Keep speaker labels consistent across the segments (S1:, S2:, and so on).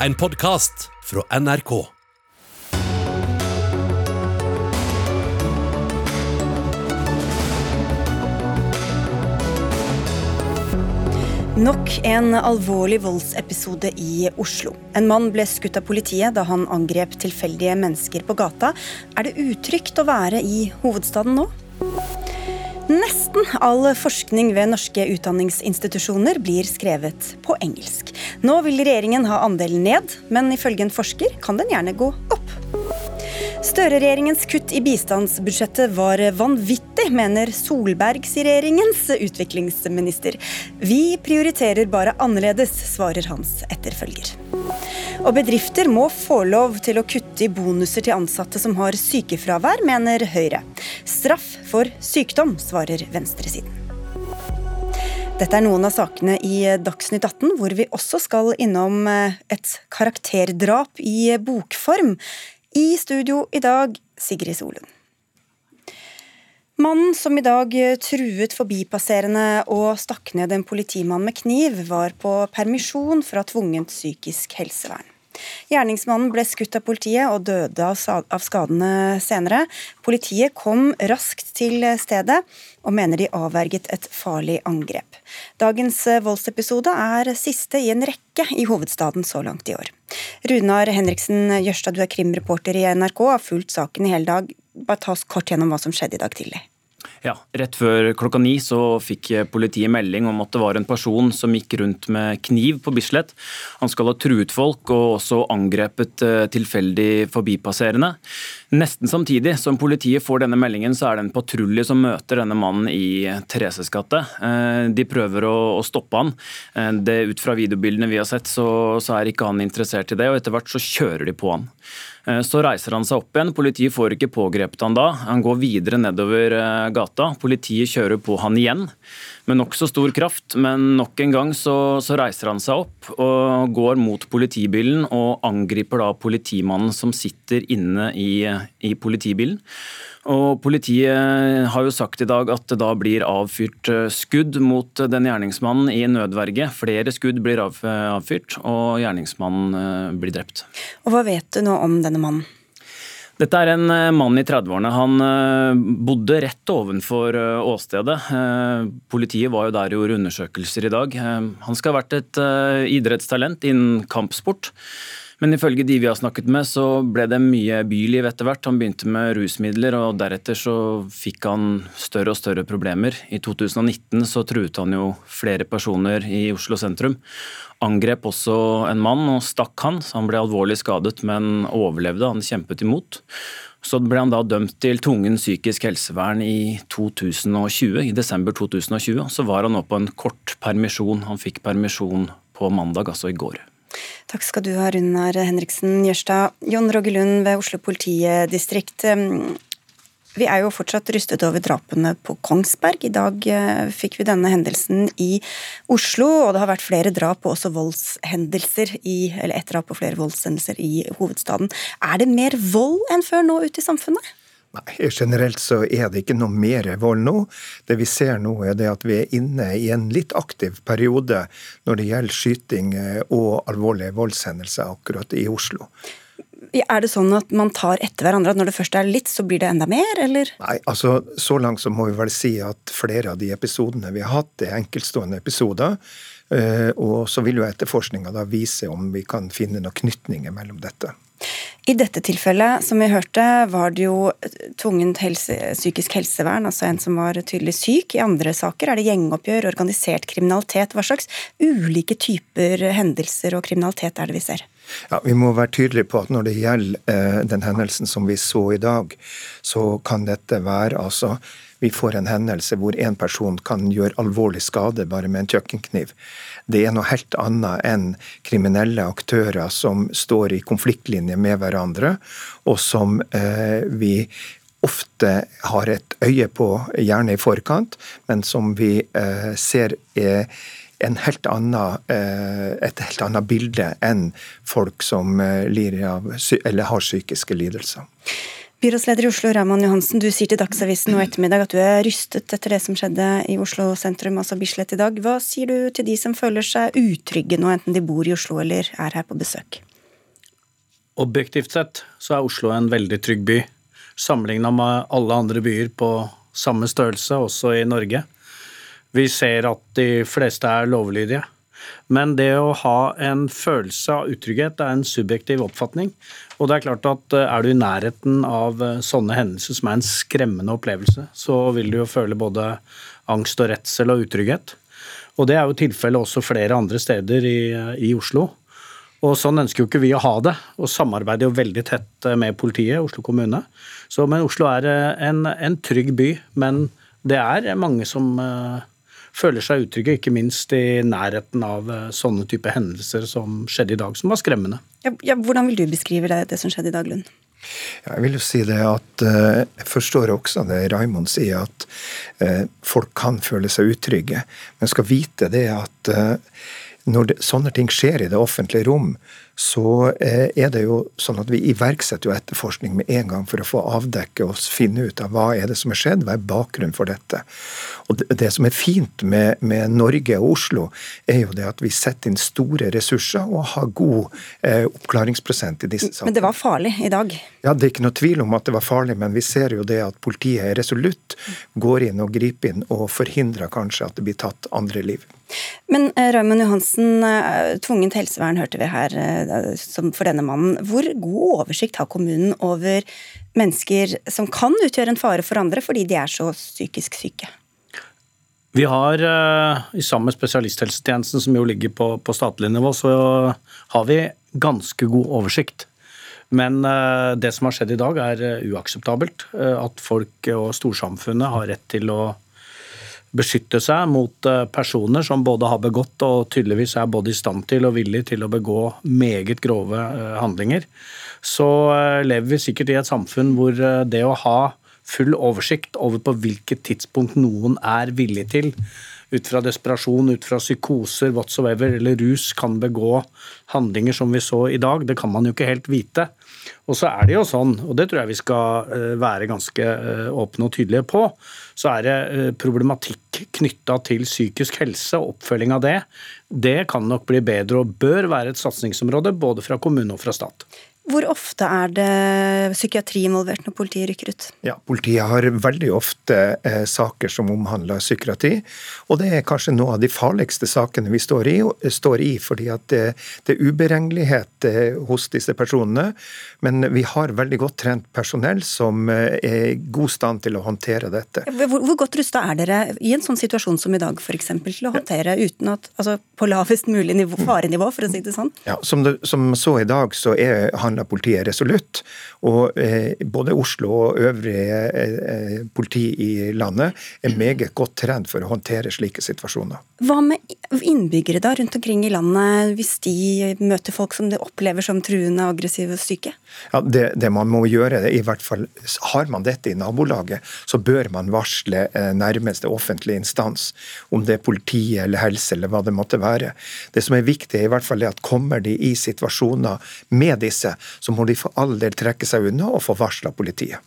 S1: en podkast fra NRK.
S2: Nok en alvorlig voldsepisode i Oslo. En mann ble skutt av politiet da han angrep tilfeldige mennesker på gata. Er det utrygt å være i hovedstaden nå? Nesten all forskning ved norske utdanningsinstitusjoner blir skrevet på engelsk. Nå vil regjeringen ha andelen ned, men ifølge en forsker kan den gjerne gå opp. Støre-regjeringens kutt i bistandsbudsjettet var vanvittig, mener Solbergs-regjeringens utviklingsminister. Vi prioriterer bare annerledes, svarer hans etterfølger. Og bedrifter må få lov til å kutte i bonuser til ansatte som har sykefravær, mener Høyre. Straff for sykdom, svarer venstresiden. Dette er noen av sakene i Dagsnytt 18, hvor vi også skal innom et karakterdrap i bokform. I studio i dag, Sigrid Solund. Mannen som i dag truet forbipasserende og stakk ned en politimann med kniv, var på permisjon fra tvungent psykisk helsevern. Gjerningsmannen ble skutt av politiet og døde av skadene senere. Politiet kom raskt til stedet og mener de avverget et farlig angrep. Dagens voldsepisode er siste i en rekke i hovedstaden så langt i år. Runar Henriksen Jørstad, du er krimreporter i NRK og har fulgt saken i hele dag. Bare ta oss kort gjennom hva som skjedde i dag tidlig.
S3: Ja, Rett før klokka ni så fikk politiet melding om at det var en person som gikk rundt med kniv på Bislett. Han skal ha truet folk og også angrepet eh, tilfeldig forbipasserende. Nesten samtidig som politiet får denne meldingen, så er det en patrulje som møter denne mannen i Thereses gate. Eh, de prøver å, stoppe han. Eh, det, ut fra videobildene vi har sett, så, er ikke han interessert i det, og etter hvert så kjører de på han. Så reiser han seg opp igjen. Politiet får ikke pågrepet han da. Han går videre nedover eh, gata. Politiet kjører på han igjen med nokså stor kraft, men nok en gang så, så, reiser han seg opp og går mot politibilen og angriper da politimannen som sitter inne i, i politibilen. Og Politiet har jo sagt i dag at det da blir avfyrt eh, skudd mot den gjerningsmannen i nødverge. Flere skudd blir avfyrt, og gjerningsmannen eh, blir drept.
S2: Og Hva vet du nå om denne mannen?
S3: Dette er en eh, mann i 30-årene. Han bodde rett ovenfor åstedet. Politiet var jo der og gjorde undersøkelser i dag. Han skal ha vært et idrettstalent innen kampsport. Men ifølge de vi har snakket med, så ble det mye byliv etter hvert. Han begynte med rusmidler, og deretter så fikk han større og større problemer. I 2019 så truet han jo flere personer i Oslo sentrum. Angrep også en mann og stakk han. så Han ble alvorlig skadet, men overlevde. Han kjempet imot. Så ble han da dømt til tvungen psykisk helsevern i 2020, i desember 2020. Så var han nå på en kort permisjon. Han fikk permisjon på mandag, altså i går.
S2: Takk skal du ha, Runar Henriksen Jørstad. Jon Roger Lund ved Oslo politidistrikt. Vi er jo fortsatt rystet over drapene på Kongsberg. I dag eh, fikk vi denne hendelsen i Oslo, og det har vært flere drap og også voldshendelser i, eller et drap og flere voldshendelser i hovedstaden. Er det mer vold enn før nå ute i samfunnet?
S4: Nei, Generelt så er det ikke noe mer vold nå. Det vi ser nå, er det at vi er inne i en litt aktiv periode når det gjelder skyting eh, og alvorlige voldshendelser akkurat i Oslo.
S2: Er det sånn at man tar etter hverandre, at når det først er litt, så blir det enda mer, eller?
S4: Nei, altså så langt så må vi vel si at flere av de episodene vi har hatt, er enkeltstående episoder. Eh, og så vil jo etterforskninga da vise om vi kan finne noen knytninger mellom dette.
S2: I dette tilfellet, som vi hørte, var det jo tvungent helse, psykisk helsevern, altså en som var tydelig syk. I andre saker er det gjengoppgjør, organisert kriminalitet. Hva slags ulike typer hendelser og kriminalitet er det vi ser?
S4: Ja, Vi må være tydelige på at når det gjelder eh, den hendelsen som vi så i dag, så kan dette være altså vi får en hendelse hvor en person kan gjøre alvorlig skade bare med en kjøkkenkniv. Det er noe helt annet enn kriminelle aktører som står i konfliktlinje med hverandre, og som eh, vi ofte har et øye på, gjerne i forkant, men som vi eh, ser er helt annen, eh, et helt annet bilde enn folk som eh, lider av, eller har psykiske lidelser.
S2: Byrådsleder i Oslo, Raman Johansen, du sier til Dagsavisen nå ettermiddag at du er rystet etter det som skjedde i Oslo sentrum, altså Bislett i dag. Hva sier du til de som føler seg utrygge nå, enten de bor i Oslo eller er her på besøk?
S5: Objektivt sett så er Oslo en veldig trygg by. Sammenligna med alle andre byer på samme størrelse, også i Norge. Vi ser at de fleste er lovlydige. Men det å ha en følelse av utrygghet er en subjektiv oppfatning. Og det er klart at eh, er du i nærheten av eh, sånne hendelser som er en skremmende opplevelse, så vil du jo føle både angst og redsel og utrygghet. Og det er jo tilfellet også flere andre steder i, i Oslo. Og sånn ønsker jo ikke vi å ha det, og samarbeider jo veldig tett med politiet, Oslo kommune. Så, men Oslo er eh, en, en, trygg by, men det er mange som føler seg utrygge, ikke minst i nærheten av uh, sånne type hendelser som skjedde i dag, som var skremmende.
S2: Ja, ja, hvordan vil du beskrive det, det som skjedde i dag, Lund?
S4: Jeg vil jo si det at Jeg forstår også det Raimond sier, at folk kan føle seg utrygge. Men skal vite det at når det, sånne ting skjer i det offentlige rom, så eh, er det jo sånn at vi iverksetter jo etterforskning med en gang for å få avdekke og finne ut av hva er det som er skjedd, hva er bakgrunnen for dette. Og Det, det som er fint med, med, Norge og Oslo, er jo det at vi setter inn store ressurser og har god eh, oppklaringsprosent i disse sakene.
S2: Men det var farlig i dag?
S4: Ja, Det er ikke noe tvil om at det var farlig, men vi ser jo det at politiet er resolutt, går inn og griper inn og forhindrer kanskje at det blir tatt andre liv.
S2: Men eh, Raymond Johansen, eh, tvungent helsevern hørte vi her eh, for denne mannen. Hvor god oversikt har kommunen over mennesker som kan utgjøre en fare for andre fordi de er så psykisk syke?
S5: Vi har, i sammen med spesialisthelsetjenesten, som jo ligger på, på statlig nivå, så har vi ganske god oversikt. Men det som har skjedd i dag, er uakseptabelt. At folk og storsamfunnet har rett til å beskytte seg mot eh, personer som både har begått og tydeligvis er både i stand til og villig til å begå meget grove eh, handlinger, så eh, lever vi sikkert i et samfunn hvor det å ha full oversikt over på hvilket tidspunkt noen er villig til, ut fra desperasjon, ut fra psykoser whatsoever, eller rus, kan begå handlinger som vi så i dag, det kan man jo ikke helt vite. Og så er det jo sånn, og det tror jeg vi skal være ganske åpne og tydelige på, så er det eh, problematikk knytta til psykisk helse og oppfølging av det. Det kan nok bli bedre og bør være et satsingsområde både fra kommune og fra stat.
S2: Hvor ofte er det psykiatri involvert når politiet rykker ut?
S4: Ja, Politiet har veldig ofte eh, saker som omhandler psykiatri. Og det er kanskje noe av de farligste sakene vi står i, står i fordi at det, det, er uberegnelighet eh, hos disse personene. Men vi har veldig godt trent personell som eh, er i god stand til å håndtere dette.
S2: Hvor, hvor godt rusta er dere i en sånn situasjon som i dag f.eks. til å håndtere uten at, altså på lavest mulig nivå, farenivå, for å si det sånn?
S4: Ja, Som, det, som så i dag, så er handler politiet resolutt. Og eh, både Oslo og øvrige eh, eh, politi i landet er meget godt trent for å håndtere slike situasjoner.
S2: Hva med innbyggere da rundt omkring i landet, hvis de møter folk som de opplever som truende, aggressive og syke?
S4: Ja, det, det, man må gjøre, i hvert fall har man dette i nabolaget, så bør man varsle eh, nærmeste offentlige instans, om det er politiet eller helse eller hva det måtte være. Det som er viktig, er i hvert fall at kommer de i situasjoner med disse, så må de for all del trekke seg unna og få varsla politiet.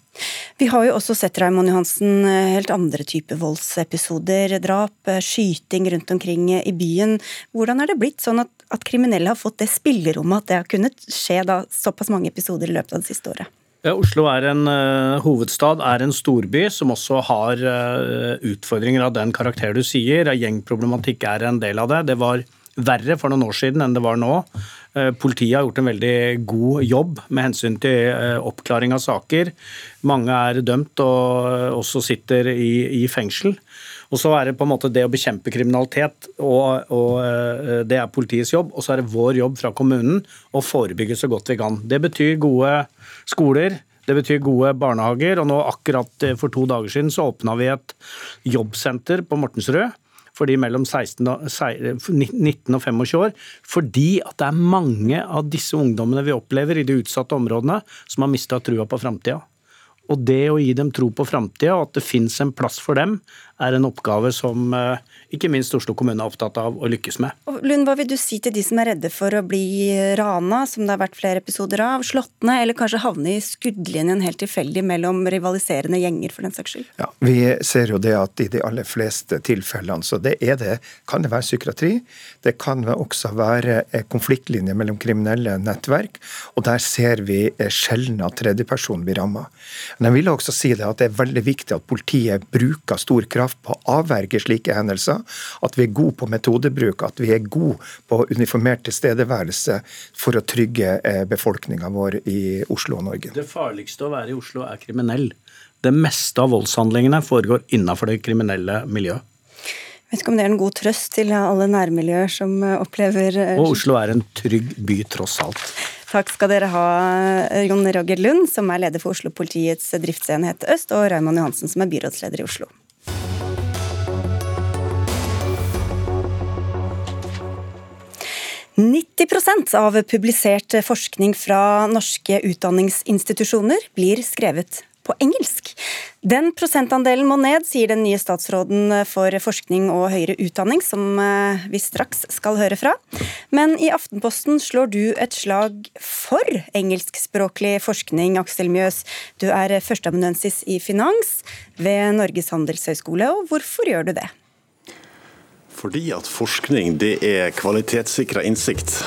S2: Vi har jo også sett Raimond Johansen, helt andre typer voldsepisoder, drap, skyting rundt omkring i byen. Hvordan er det blitt sånn at, at kriminelle har fått det spillerommet at det har kunnet skje da såpass mange episoder i løpet av det siste året?
S5: Oslo er en uh, hovedstad, er en storby som også har uh, utfordringer av den karakter du sier. Gjengproblematikk er en del av det. Det var verre for noen år siden enn det var nå. Uh, politiet har gjort en veldig god jobb med hensyn til oppklaring av saker. Mange er dømt og også sitter i, i fengsel. Og så er det på en måte det å bekjempe kriminalitet, og, og, det er politiets jobb. Og så er det vår jobb fra kommunen å forebygge så godt vi kan. Det betyr gode skoler, det betyr gode barnehager. Og nå akkurat for to dager siden så åpna vi et jobbsenter på Mortensrud for de mellom 16, 19 og 25 år. Fordi at det er mange av disse ungdommene vi opplever i de utsatte områdene, som har mista trua på framtida. Og det å gi dem tro på framtida, og at det fins en plass for dem, er en oppgave som eh, ikke minst Oslo kommune er opptatt av å lykkes med.
S2: Lund, Hva vil du si til de som er redde for å bli rana, som det har vært flere episoder av, slått ned, eller kanskje havne i skuddlinjen helt tilfeldig mellom rivaliserende gjenger, for den saks skyld?
S4: Ja, Vi ser jo det at i de aller fleste tilfellene så det er det, kan det være psykiatri. Det kan også være eh, konfliktlinjer mellom kriminelle nettverk. Og der ser vi eh, sjelden at tredjeperson blir ramma. Men jeg vil også si det at det er veldig viktig at politiet bruker stor kraft på å avverge slike hendelser. At vi er gode på metodebruk, at vi er gode på uniformert tilstedeværelse for å trygge eh, befolkninga vår i Oslo og Norge.
S5: Det farligste å være i Oslo er kriminell. Det meste av voldshandlingene foregår innafor det kriminelle miljøet.
S2: Jeg vet ikke om det er en god trøst til alle nærmiljøer som eh, opplever
S5: Og Oslo er en trygg by, tross alt.
S2: Takk skal dere ha, Jon Roger Lund, som er leder for Oslo-politiets driftsenhet øst, og Raymond Johansen, som er byrådsleder i Oslo. «90 av publisert forskning fra norske utdanningsinstitusjoner blir skrevet på engelsk. Den prosentandelen må ned, sier den nye statsråden for forskning og høyere utdanning, som eh, vi straks skal høre fra. Men i Aftenposten slår du et slag for engelskspråklig forskning, Aksel Mjøs. Du er førsteamanuensis i finans ved Norges handelshøyskole, og hvorfor gjør du det?
S6: Fordi at forskning det er kvalitetssikra innsikt.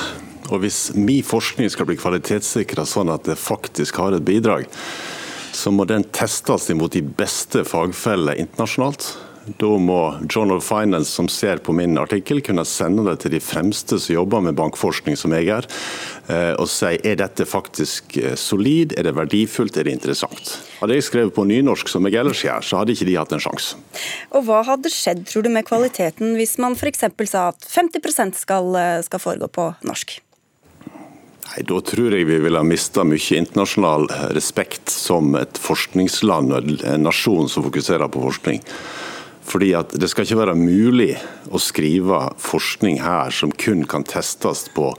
S6: Og hvis min forskning skal bli kvalitetssikra sånn at det faktisk har et bidrag, så må den testes imot de beste fagfeller internasjonalt. Da må Journal of Finance, som ser på min artikkel, kunne sende det til de fremste som jobber med bankforskning, som jeg er, eh, og si er dette faktisk eh, solid, er det verdifullt, er det interessant. Hadde jeg skrevet på nynorsk som jeg ellers gjør, så hadde ikke de hatt en sjanse.
S2: Og hva hadde skjedd, tror du, med kvaliteten hvis man f.eks. sa at 50 skal, eh, skal foregå på norsk?
S6: Nei, Da tror jeg vi ville ha mista mye internasjonal respekt som et forskningsland og en nasjon som fokuserer på forskning. Fordi at Det skal ikke være mulig å skrive forskning her som kun kan testes på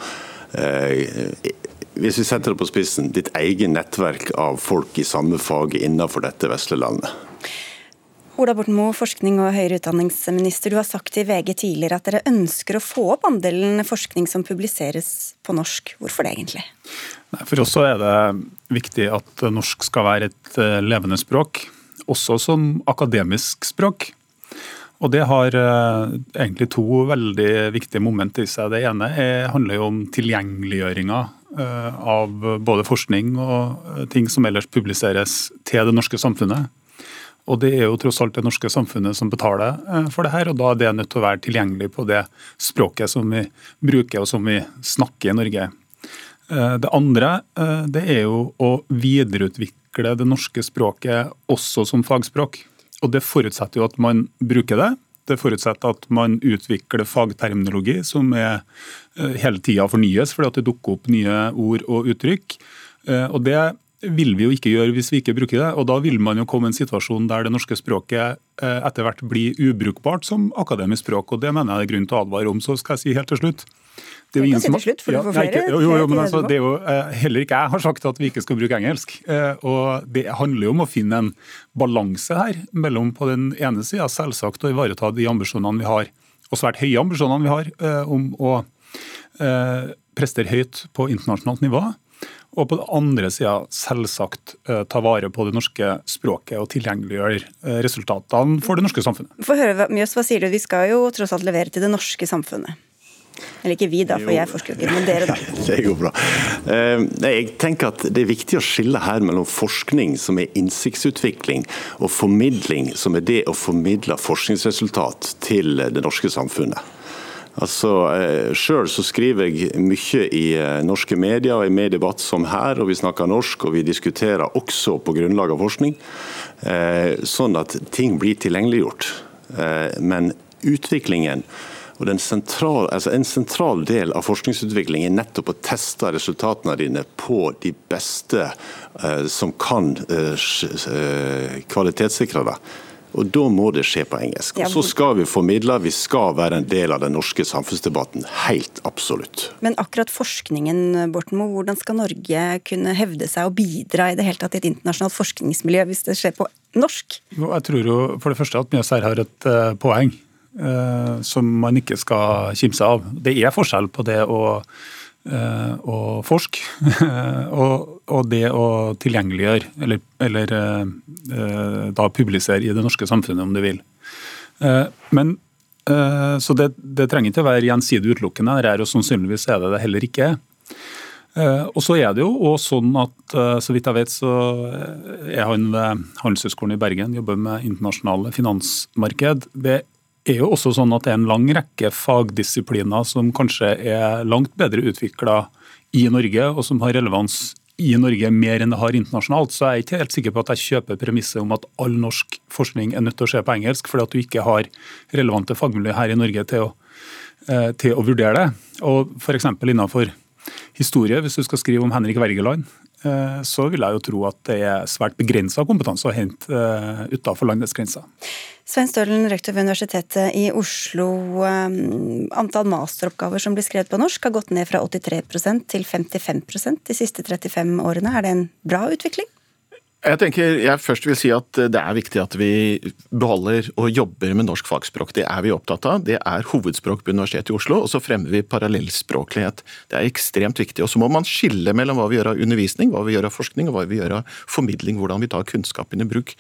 S6: eh, hvis vi setter det på spissen, ditt eget nettverk av folk i samme fag innenfor dette vesle landet.
S2: Ola Borten Moe, forskning- og høyere utdanningsminister. Du har sagt til VG tidligere at dere ønsker å få opp andelen forskning som publiseres på norsk. Hvorfor det egentlig?
S7: For oss er det viktig at norsk skal være et eh, levende språk, også som akademisk språk. Og Det har eh, egentlig to veldig viktige moment i seg. Det ene er, handler jo om tilgjengeliggjøringa eh, av både forskning og ting som ellers publiseres til det norske samfunnet. Og Det er jo tross alt det norske samfunnet som betaler eh, for det her, og da er det nødt til å være tilgjengelig på det språket som vi bruker og som vi snakker i Norge. Eh, det andre eh, det er jo å videreutvikle det norske språket også som fagspråk. Og Det forutsetter jo at man bruker det. Det forutsetter at man utvikler fagterminologi som er hele tida fornyes, fordi at det dukker opp nye ord og uttrykk. Og Det vil vi jo ikke gjøre hvis vi ikke bruker det. og Da vil man jo komme i en situasjon der det norske språket eh, etter hvert blir ubrukbart som akademisk språk. og Det mener jeg det er grunn til å advare om. Så skal jeg si helt til slutt.
S2: Det er jo ingen som for ja,
S7: ikke, jo, jo, men altså, det er jo, eh, Heller ikke jeg har sagt at vi ikke skal bruke engelsk. Eh, og Det handler jo om å finne en balanse her mellom på den ene sida selvsagt å ivareta de ambisjonene vi har, og svært høye ambisjonene vi har om å prestere høyt på internasjonalt nivå. Og på den andre sida selvsagt eh, ta vare på det norske språket og tilgjengeliggjøre eh, resultatene for det norske samfunnet.
S2: Få høre, Mjøs, hva sier du? Vi skal jo tross alt levere til det norske samfunnet. Eller ikke vi, da, for jeg forsker ikke, men dere, da.
S6: Det går bra. Eh, jeg tenker at Det er viktig å skille her mellom forskning, som er innsiktsutvikling, og formidling, som er det å formidle forskningsresultat til det norske samfunnet. Altså, eh, Sjøl skriver jeg mye i eh, norske medier og i mediedebatt som her, og vi snakker norsk og vi diskuterer også på grunnlag av forskning. Eh, sånn at ting blir tilgjengeliggjort. Men utviklingen og sentral, altså En sentral del av forskningsutvikling er nettopp å teste resultatene dine på de beste som kan kvalitetssikre det. Og Da må det skje på engelsk. Og Så skal vi formidle, vi skal være en del av den norske samfunnsdebatten. Helt absolutt.
S2: Men akkurat forskningen, Borten Moe, hvordan skal Norge kunne hevde seg og bidra i det hele tatt i et internasjonalt forskningsmiljø hvis det skjer på norsk?
S7: Jeg tror jo for det første at Mjøs her har et uh, poeng uh, som man ikke skal kimse av. Det er forskjell på det å, uh, forsk. forske og, og, det å tilgjengeliggjøre, eller, eller da publisere i det norske samfunnet, om du vil. men så det, det, trenger ikke å være gjensidig utelukkende, og sannsynligvis er det det heller ikke. Eh, og så er det jo også sånn at eh, så vidt jeg vet, så er han ved Handelshøyskolen i Bergen, jobber med internasjonale finansmarked. Det er jo også sånn at det er en lang rekke fagdisipliner som kanskje er langt bedre utvikla i Norge, og som har relevans i Norge mer enn det har internasjonalt. Så jeg er ikke helt sikker på at jeg kjøper premisset om at all norsk forskning er nødt til å skje på engelsk, fordi at du ikke har relevante fagmiljø her i Norge til å, eh, til å vurdere det. Og F.eks. innenfor historie, hvis du skal skrive om Henrik Wergeland, så vil jeg jo tro at det er svært begrensa kompetanse å hente utafor utenfor landets grenser.
S2: Svein Stølen, rektor ved Universitetet i Oslo. Eh, antall masteroppgaver som blir skrevet på norsk har gått ned fra 83% til 55% de siste 35 årene. Er det en bra utvikling?
S8: Jeg tenker jeg først vil si at Det er viktig at vi beholder og jobber med norsk fagspråk. Det er vi opptatt av. Det er hovedspråk på Universitetet i Oslo. Og så fremmer vi parallellspråklighet. Det er ekstremt viktig. Og så må man skille mellom hva vi gjør av undervisning, hva vi gjør av forskning og hva vi gjør av formidling. Hvordan vi tar kunnskapen i bruk.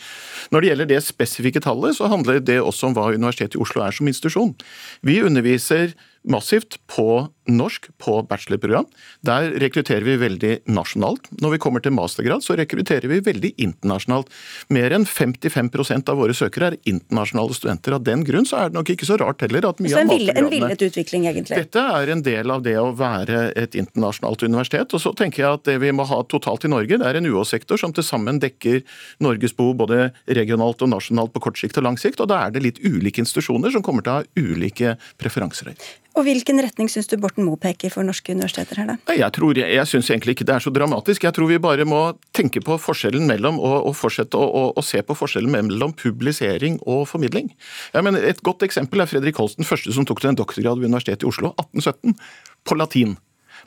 S8: Når det gjelder det spesifikke tallet, så handler det også om hva Universitetet i Oslo er som institusjon. Vi underviser massivt på norsk på bachelorprogram. Der rekrutterer vi veldig nasjonalt. Når vi kommer til mastergrad, så rekrutterer vi veldig internasjonalt. Mer enn 55% av våre søkere er internasjonale studenter. Av den grunn så er det nok ikke så rart heller at mye så
S2: en
S8: av mastergradene
S2: En villet utvikling, egentlig?
S8: Dette er en del av det å være et internasjonalt universitet. Og så tenker jeg at det vi må ha totalt i Norge, det er en UH-sektor som til sammen dekker Norges behov både regionalt og nasjonalt på kort sikt og lang sikt. Og da er det litt ulike institusjoner som kommer til å ha ulike preferanser.
S2: Og Hvilken retning syns du Borten Moe peker for norske universiteter her, da?
S8: Jeg, tror, jeg, jeg syns egentlig ikke det er så dramatisk. Jeg tror vi bare må tenke på forskjellen mellom og, og fortsette å, og, og se på forskjellen mellom publisering og formidling. Jeg mener, et godt eksempel er Fredrik Holsten, første som tok til en doktorgrad ved Universitetet i Oslo, 1817, på latin.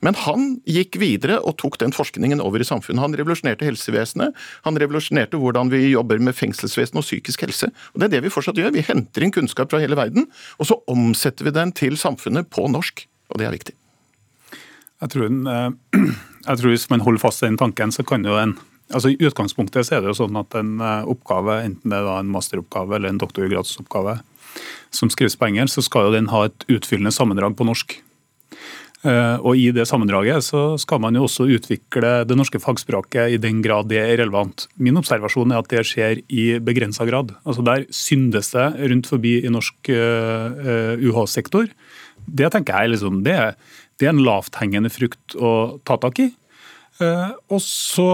S8: Men han gikk videre og tok den forskningen over i samfunnet. Han revolusjonerte helsevesenet, han revolusjonerte hvordan vi jobber med fengselsvesen og psykisk helse. Og Det er det vi fortsatt gjør. Vi henter inn kunnskap fra hele verden, og så omsetter vi den til samfunnet på norsk. Og det er viktig.
S7: Jeg tror, eh, jeg tror Hvis man holder fast i den tanken, så kan jo en altså I utgangspunktet så er det jo sånn at en eh, oppgave, enten det er en masteroppgave eller en doktorgradsoppgave som skrives på engelsk, så skal jo den ha et utfyllende sammendrag på norsk. Eh, og I det sammendraget så skal man jo også utvikle det norske fagspråket i den grad det er relevant. Min observasjon er at det skjer i begrensa grad. Altså Der syndes det rundt forbi i norsk UH-sektor. Eh, det tenker jeg liksom, det, det er en lavthengende frukt å ta tak i. Eh, og så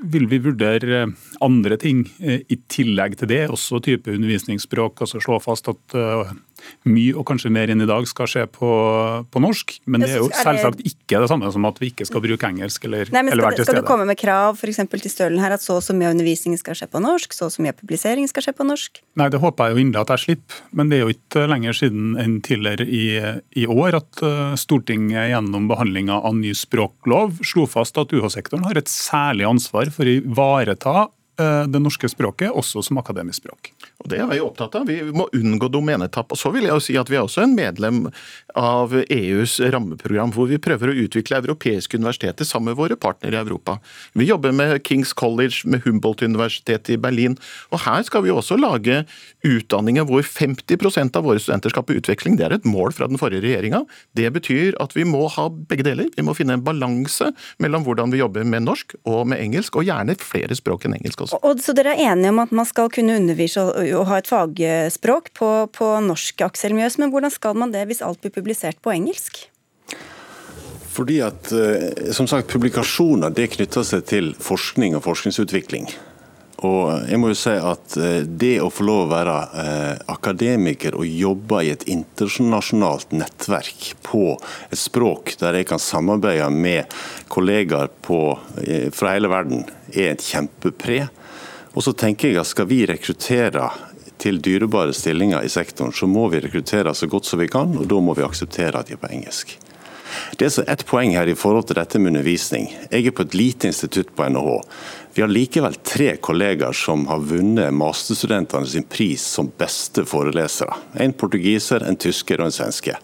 S7: vil vi vurdere andre ting i tillegg til det, også type undervisningsspråk. altså Slå fast at mye og kanskje mer enn i dag skal skje på, på norsk. Men det er jo selvsagt ikke det samme som at vi ikke skal bruke engelsk eller,
S2: Nei,
S7: eller være til
S2: stede. Skal du komme med krav for til Stølen her, at så og så mye av undervisningen skal skje på norsk, så og så mye av publiseringen skal skje på norsk?
S7: Nei, det håper jeg jo inderlig at jeg slipper. Men det er jo ikke lenger siden enn tidligere i, i år at uh, Stortinget gjennom behandlinga av ny språklov slo fast at UH-sektoren har et særlig ansvar for å ivareta det norske språket, også som akademisk språk.
S8: Og Det er vi opptatt av. Vi må unngå domenetapp. Og så vil jeg jo si at Vi er også en medlem av EUs rammeprogram, hvor vi prøver å utvikle europeiske universiteter sammen med våre partnere i Europa. Vi jobber med Kings College, med Humboldt-universitetet i Berlin. og Her skal vi også lage utdanninger hvor 50% av våre studenter skal på utveksling. Det er et mål fra den forrige regjeringa. Det betyr at vi må ha begge deler. Vi må finne en balanse mellom hvordan vi jobber med norsk og med engelsk, og gjerne flere språk enn engelsk også.
S2: Og, så dere er enige om at man skal kunne undervise og ha et fagspråk på, på norsk, Aksel Mjøs. Men hvordan skal man det hvis alt blir publisert på engelsk?
S6: Fordi at, eh, som sagt, Publikasjoner det knytter seg til forskning og forskningsutvikling. Og jeg må jo si at eh, Det å få lov å være eh, akademiker og jobbe i et internasjonalt nettverk på et språk der jeg kan samarbeide med kollegaer på, fra hele verden, er et kjempepre. Og så tenker jeg at Skal vi rekruttere til dyrebare stillinger i sektoren, så må vi rekruttere så godt som vi kan, og da må vi akseptere at de er på engelsk. Det er så ett poeng her i forhold til dette med undervisning. Jeg er på et lite institutt på NHH. Vi har likevel tre kollegaer som har vunnet masterstudentene sin pris som beste forelesere. En portugiser, en tysker og en svenske.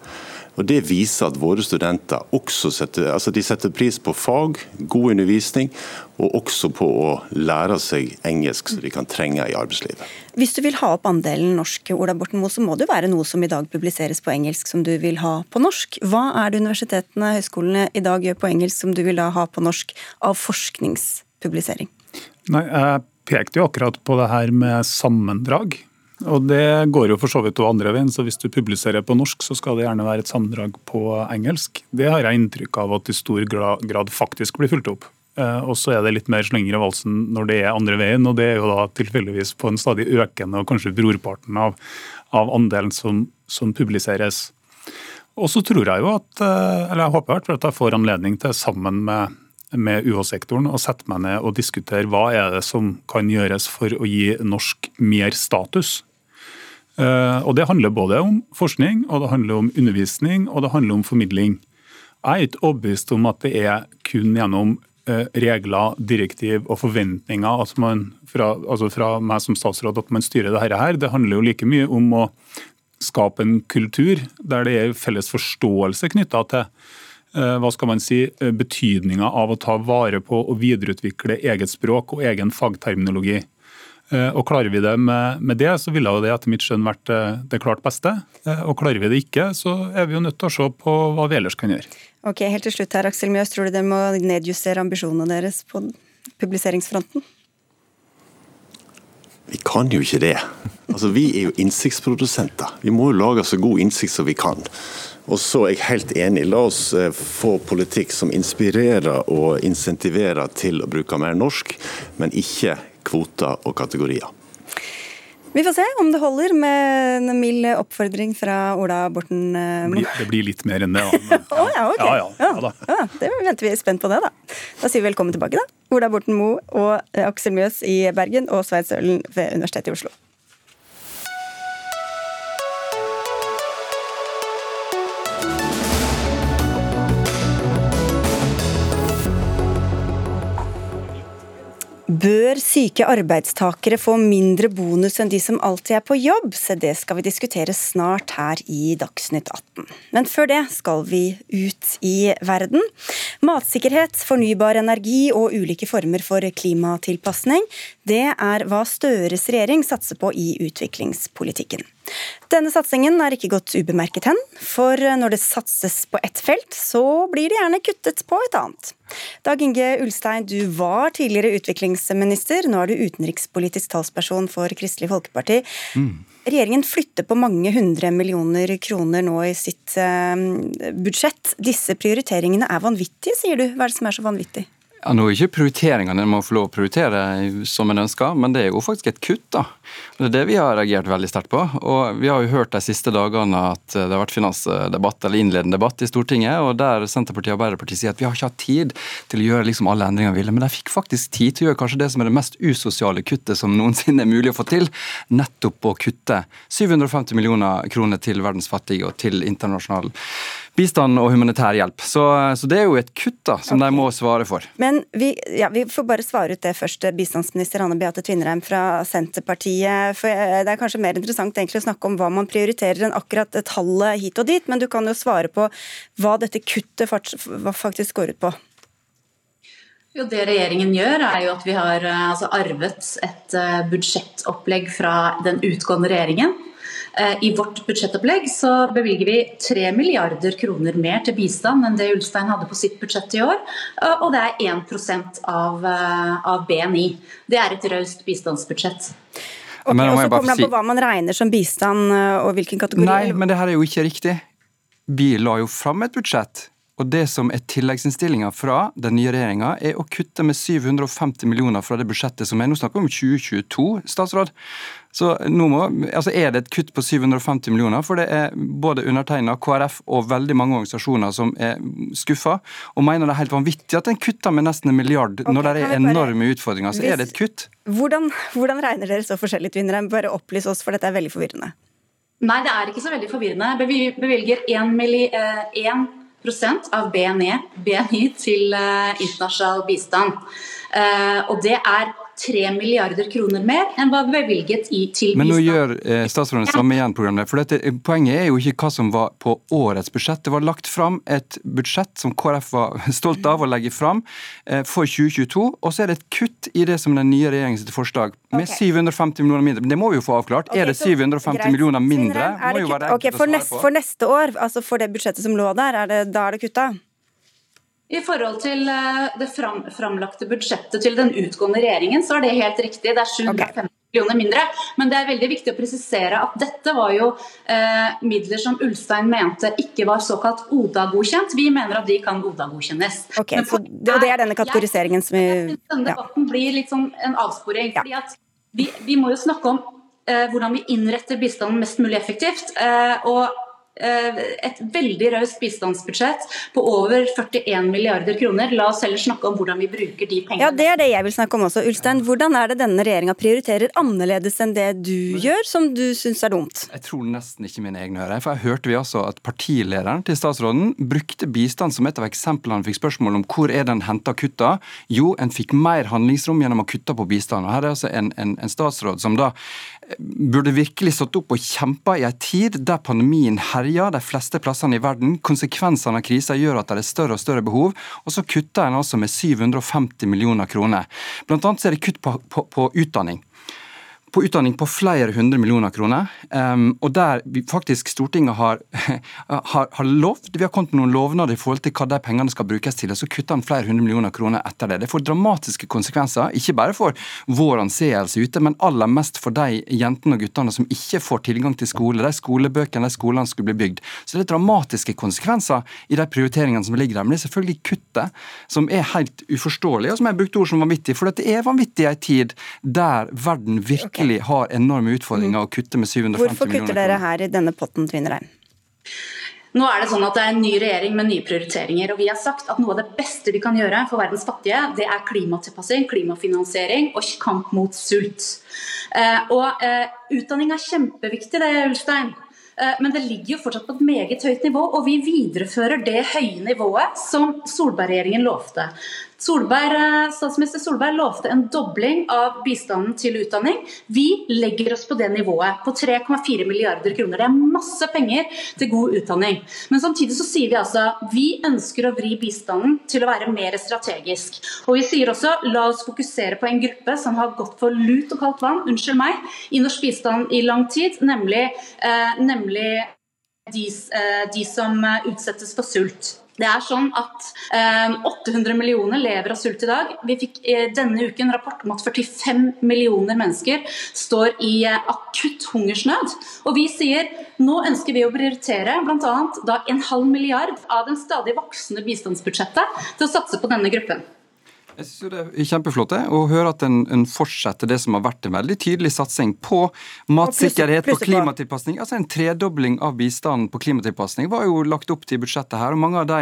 S6: Og Det viser at våre studenter også setter, altså setter pris på fag, god undervisning, og også på å lære seg engelsk så de kan trenge i arbeidslivet.
S2: Hvis du vil ha opp andelen norsk, Ola Borten Moe, så må det jo være noe som i dag publiseres på engelsk som du vil ha på norsk. Hva er det universitetene og høyskolene i dag gjør på engelsk som du vil da ha på norsk av forskningspublisering?
S7: Nei, Jeg pekte jo akkurat på det her med sammendrag. Og Det går jo for så vidt andre veien, så hvis du publiserer på norsk, så skal det gjerne være et sammendrag på engelsk. Det har jeg inntrykk av at i stor grad faktisk blir fulgt opp. Eh, og så er det litt mer slenger i valsen når det er andre veien, og det er jo da tilfeldigvis på en stadig økende og kanskje brorparten av, av andelen som, som publiseres. Og så tror jeg jo at, eh, eller jeg håper at jeg får anledning til sammen med med UH-sektoren å sette meg ned og diskutere hva er det som kan gjøres for å gi norsk mer status. Eh, og Det handler både om forskning, og det handler om undervisning og det handler om formidling. Jeg er ikke overbevist om at det er kun gjennom regler, direktiv og forventninger at man, fra, altså fra meg som statsråd at man styrer dette her. Det handler jo like mye om å skape en kultur der det er felles forståelse knytta til eh, hva skal man si, betydninga av å ta vare på og videreutvikle eget språk og egen fagterminologi. Eh, og Klarer vi det med, med det, så ville det etter mitt skjønn vært eh, det klart beste. Eh, og Klarer vi det ikke, så er vi jo nødt til å se på hva vi ellers kan gjøre.
S2: Ok, Helt til slutt her, Aksel Mjøs, tror du dere må nedjustere ambisjonene deres på publiseringsfronten?
S6: Vi kan jo ikke det. Altså, Vi er jo innsiktsprodusenter. Vi må jo lage så god innsikt som vi kan. Og så er jeg helt enig. La oss få politikk som inspirerer og insentiverer til å bruke mer norsk, men ikke kvoter og kategorier.
S2: Vi får se om det holder med en mild oppfordring fra Ola Borten
S7: eh, Moe. Det, blir litt mer enn det,
S2: da. oh, ja, okay. ja, ja, ja, ja, det venter vi spent på det, da. Da sier vi velkommen tilbake, da. Ola Borten Moe og eh, Aksel Mjøs i Bergen og Svein Sølen ved Universitetet i Oslo. Bør syke arbeidstakere få mindre bonus enn de som alltid er på jobb? Se, det skal vi diskutere snart her i Dagsnytt 18. Men før det skal vi ut i verden. Matsikkerhet, fornybar energi og ulike former for klimatilpasning, det er hva Støres regjering satser på i utviklingspolitikken. Denne satsingen er ikke gått ubemerket hen, for når det satses på ett felt, så blir det gjerne kuttet på et annet. Dag Inge Ulstein, du var tidligere utviklingsminister, nå er du utenrikspolitisk talsperson for Kristelig Folkeparti. Mm. Regjeringen flytter på mange hundre millioner kroner nå i sitt eh, budsjett. Disse prioriteringene er vanvittige, sier du. Hva er det som er så vanvittig?
S9: Ja, nå er ikke prioriteringene en må få lov å prioritere som en ønsker, men det er jo faktisk et kutt. da. Det er det vi har reagert veldig sterkt på. Og Vi har jo hørt de siste dagene at det har vært finansdebatt eller innledende debatt i Stortinget, og der Senterpartiet og Arbeiderpartiet sier at vi har ikke hatt tid til å gjøre liksom alle endringene vi ville. Men de fikk faktisk tid til å gjøre kanskje det som er det mest usosiale kuttet som noensinne er mulig å få til. Nettopp å kutte 750 millioner kroner til verdens fattige og til internasjonal bistand og humanitær hjelp. Så, så, det er jo et kutt da, som okay. de må svare for.
S2: Men vi, ja, vi, får bare svare ut det først, bistandsminister Anne Beate Tvinnereim fra Senterpartiet. For eh, Det er kanskje mer interessant egentlig å snakke om hva man prioriterer enn akkurat tallet hit og dit, men du kan jo svare på hva dette kuttet faktisk går ut på.
S10: Jo, det regjeringen gjør, er jo at vi har eh, altså, arvet et eh, budsjettopplegg fra den utgående regjeringen Eh, I vårt budsjettopplegg så bevilger vi 3 milliarder kroner mer til bistand enn det Ulstein hadde på sitt budsjett i år. Eh, og det er 1% av, eh, av BNI. Det er et raust bistandsbudsjett.
S2: Okay, og så kommer det si... på hva man regner som bistand og hvilken kategori.
S9: Nei, men det her er jo ikke riktig. Vi la jo fram et budsjett og det som er tilleggsinnstillinga fra den nye regjeringa, er å kutte med 750 millioner fra det budsjettet som er nå snakker vi om 2022, statsråd. Så nå må, altså Er det et kutt på 750 millioner? For det er både undertegna, KrF og veldig mange organisasjoner som er skuffa og mener det er helt vanvittig at en kutter med nesten en milliard okay, når det er enorme utfordringer. Så Hvis, er det et kutt.
S2: Hvordan, hvordan regner dere så forskjellig, Tvinnerheim? Bare opplys oss, for dette er veldig forvirrende.
S10: Nei, det er ikke så veldig forvirrende. Vi bevilger 1 milliard av BNI, BNI til internasjonal bistand. Og det er 3 milliarder kroner mer enn hva bevilget i, til
S9: Men nå gjør eh, statsråden samme igjen, programmet. For dette, Poenget er jo ikke hva som var på årets budsjett. Det var lagt fram et budsjett som KrF var stolt av å legge fram eh, for 2022. Og så er det et kutt i det som den nye regjeringens forslag, med
S2: okay.
S9: 750 millioner mindre. Men det må vi jo få avklart.
S2: Okay,
S9: er det 750
S2: greit.
S9: millioner mindre?
S2: Er
S9: Må jo være det å
S2: for,
S9: på.
S2: for neste år, altså for det budsjettet som lå der, er det, da er det kutta?
S10: I forhold til eh, det fram, framlagte budsjettet til den utgående regjeringen, så er det helt riktig. Det er 750 millioner mindre. Men det er veldig viktig å presisere at dette var jo eh, midler som Ulstein mente ikke var såkalt ODA-godkjent. Vi mener at de kan ODA-godkjennes.
S2: Ok, så det, det er denne kategoriseringen som vi
S10: Jeg synes denne
S2: ja.
S10: debatten blir litt sånn en avsporing. fordi at vi, vi må jo snakke om eh, hvordan vi innretter bistanden mest mulig effektivt. Eh, og et veldig raust bistandsbudsjett på over 41 milliarder kroner. La oss heller snakke om hvordan vi bruker de pengene.
S2: Ja, det er det jeg vil snakke om også. Ulstein, hvordan er det denne regjeringa prioriterer annerledes enn det du gjør, som du syns er dumt?
S9: Jeg tror nesten ikke mine egne ører. For jeg hørte vi altså at partilederen til statsråden brukte bistand som et av eksemplene han fikk spørsmål om hvor er den henta kutta. Jo, en fikk mer handlingsrom gjennom å kutte på bistand. Og her er altså en, en, en statsråd som da eh, burde virkelig stått opp og kjempa i en tid der pandemien herjer de fleste plassene i verden. Konsekvensene av krisa gjør at det er større og større behov, og så kutter en altså med 750 millioner kroner. Blant annet så er det kutt på, på, på utdanning på utdanning på flere hundre millioner kroner. Um, og der vi faktisk Stortinget har, har, har lovt, vi har kommet med noen lovnader i forhold til hva de pengene skal brukes til, og så kutter han flere hundre millioner kroner etter det. Det får dramatiske konsekvenser, ikke bare for vår anseelse ute, men aller mest for de jentene og guttene som ikke får tilgang til skole, de skolebøkene, de skolene skulle bli bygd. Så det er dramatiske konsekvenser i de prioriteringene som ligger der. Men det er selvfølgelig kuttet som er helt uforståelig, og som jeg brukte ord som vanvittig, for det er vanvittig i en tid der verden virkelig har enorme utfordringer å kutte med 750 millioner Hvorfor
S2: kutter dere her i denne potten, Tvinnereim?
S10: Nå er det sånn at det er en ny regjering med nye prioriteringer. og Vi har sagt at noe av det beste vi kan gjøre for verdens fattige, det er klimatilpassing, klimafinansiering og kamp mot sult. Eh, og eh, Utdanning er kjempeviktig, det, Ulstein. Eh, Men det ligger jo fortsatt på et meget høyt nivå, og vi viderefører det høye nivået som Solberg-regjeringen lovte. Solberg, eh, statsminister Solberg lovte en dobling av bistanden til utdanning. Vi legger oss på det nivået, på 3,4 milliarder kroner. Det er masse penger til god utdanning. Men samtidig så sier vi altså vi ønsker å vri bistanden til å være mer strategisk. Og vi sier også la oss fokusere på en gruppe som har gått for lut og kaldt vann, unnskyld meg, i norsk bistand i lang tid, nemlig, eh, nemlig de, eh, de som eh, utsettes for sult. Det er sånn at eh, 800 millioner lever av sult i dag. Vi fikk eh, denne uken rapport om at 45 millioner mennesker står i eh, akutt hungersnød. Og vi sier nå ønsker vi å prioritere bl.a. en halv milliard av den stadig voksende bistandsbudsjettet til å satse på denne gruppen.
S9: Jeg synes jo Det er kjempeflott det, å høre at en, en fortsetter det som har vært en veldig tydelig satsing på matsikkerhet,
S2: og på.
S9: klimatilpasning. Altså En tredobling av bistanden på klimatilpasning var jo lagt opp til budsjettet her. og Mange av de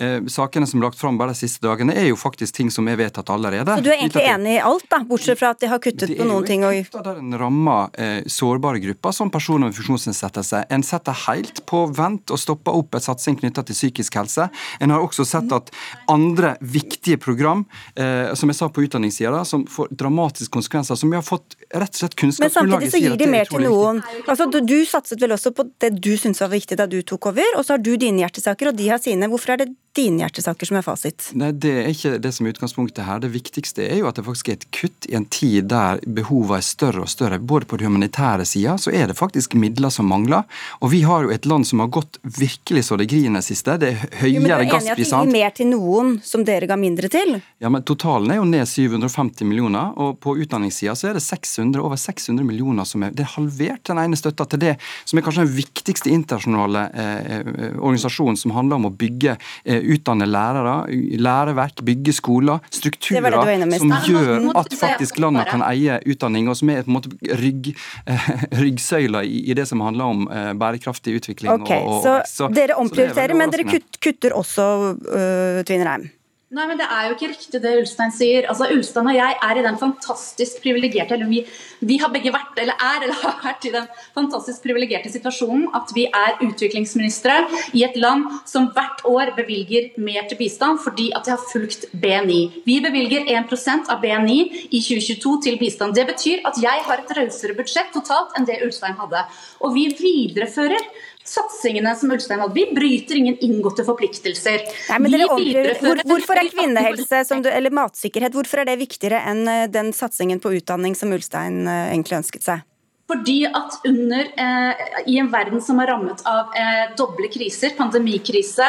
S9: eh, sakene som er lagt fram bare de siste dagene, er jo faktisk ting som er vedtatt allerede.
S2: Så du er egentlig enig i alt, da, bortsett fra at de har kuttet på
S9: er
S2: noen ting? Og...
S9: jo kutt der en rammer eh, sårbare grupper, som personer med funksjonsnedsettelse. En setter helt på vent og stopper opp et satsing knytta til psykisk helse. En har også sett at andre viktige program, eh, som jeg sa på utdanningssida, som får dramatiske konsekvenser, som vi har fått rett og slett kunnskap
S2: Men samtidig så gir de
S9: er
S2: mer til noen. Altså, du, du satset vel også på det du syntes var viktig da du tok over, og så har du dine hjertesaker, og de har sine. Hvorfor er det dine hjertesaker som er fasit?
S9: Nei, Det er ikke det som er utgangspunktet her. Det viktigste er jo at det faktisk er et kutt i en tid der behovene er større og større. Både på den humanitære sida så er det faktisk midler som mangler. Og vi har jo et land som har gått virkelig så det griner siste. Det er høyere
S2: Jo, men du er enig i at
S9: vi
S2: gir mer til noen som dere ga mindre til?
S9: Ja, men Totalen er jo ned 750 millioner, og på utdanningssida så er det 600, over 600 millioner som er Det er halvert den ene støtta til det som er kanskje den viktigste internasjonale eh, eh, organisasjonen som handler om å bygge, eh, utdanne lærere, læreverk, bygge skoler, strukturer
S2: det i
S9: som gjør at faktisk landene kan eie utdanning, og som er på en måte rygg, eh, ryggsøyla i, det som handler om eh, bærekraftig utvikling.
S2: Ok,
S9: og, og
S2: så
S9: så,
S2: dere
S9: så det er
S2: omprioriterer, men dere kutter også, uh, Tvinnereim?
S10: Nei, men Det er jo ikke riktig det Ulstein sier. Altså, Ulstein og jeg er i den fantastisk privilegerte eller vi, vi, har begge vært eller er eller har vært i den fantastisk privilegerte situasjonen at vi er utviklingsministre i et land som hvert år bevilger mer til bistand fordi at det har fulgt BNI. Vi bevilger 1% av BNI i 2022 til bistand. Det betyr at jeg har et rausere budsjett totalt enn det Ulstein hadde. Og vi viderefører satsingene som Ulstein hadde. Vi bryter ingen inngåtte forpliktelser.
S2: Nei, men dere Hvor, hvorfor er kvinnehelse du, eller matsikkerhet hvorfor er det viktigere enn eh, den satsingen på utdanning som Ulstein eh, egentlig ønsket seg?
S10: Fordi at under, eh, I en verden som er rammet av eh, doble kriser, pandemikrise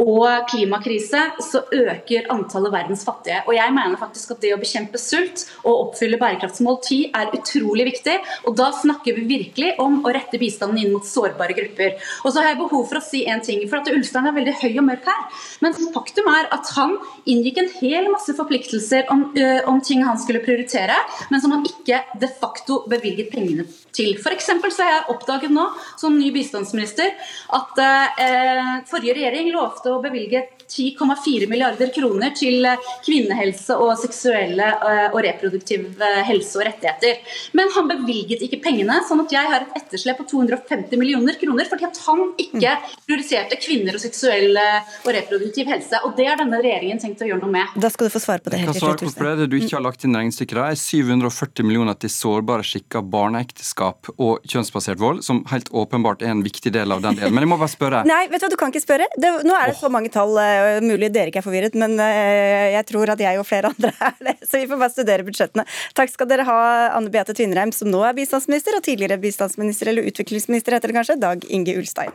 S10: og klimakrise, så øker antallet verdens fattige. Og jeg mener faktisk at det å bekjempe sult og oppfylle bærekraftsmål 10 er utrolig viktig. Og da snakker vi virkelig om å rette bistanden inn mot sårbare grupper. Og så har jeg behov for å si en ting, for at Ulstein er veldig høy og mørk her. Men faktum er at han inngikk en hel masse forpliktelser om, uh, om ting han skulle prioritere, men som han ikke de facto bevilget pengene til. F.eks. så har jeg oppdaget nå, som ny bistandsminister, at uh, forrige regjering lovte valgte å bevilge 10,4 milliarder kroner til eh, kvinnehelse og seksuelle eh, og reproduktiv eh, helse og rettigheter. Men han bevilget ikke pengene, sånn at jeg har et etterslep på 250 millioner kroner fordi at han ikke prioriterte kvinner og seksuell og reproduktiv helse. Og det har denne regjeringen tenkt å gjøre noe med.
S2: Da skal du få svare på det.
S9: helt svar på Det, det du ikke har lagt inn regnestykket, er 740 millioner til sårbare skikker, barneekteskap og kjønnsbasert vold, som helt åpenbart er en viktig del av den delen. Men jeg må bare spørre.
S2: Nei, vet du hva, du kan ikke spørre. Det, nå er det så mange tall uh, mulig dere ikke er forvirret, men uh, jeg tror at jeg og flere andre er det. Så vi får bare studere budsjettene. Takk skal dere ha, Anne Beate Tvinnereim, som nå er bistandsminister, og tidligere bistandsminister, eller utviklingsminister heter det kanskje, Dag Inge Ulstein.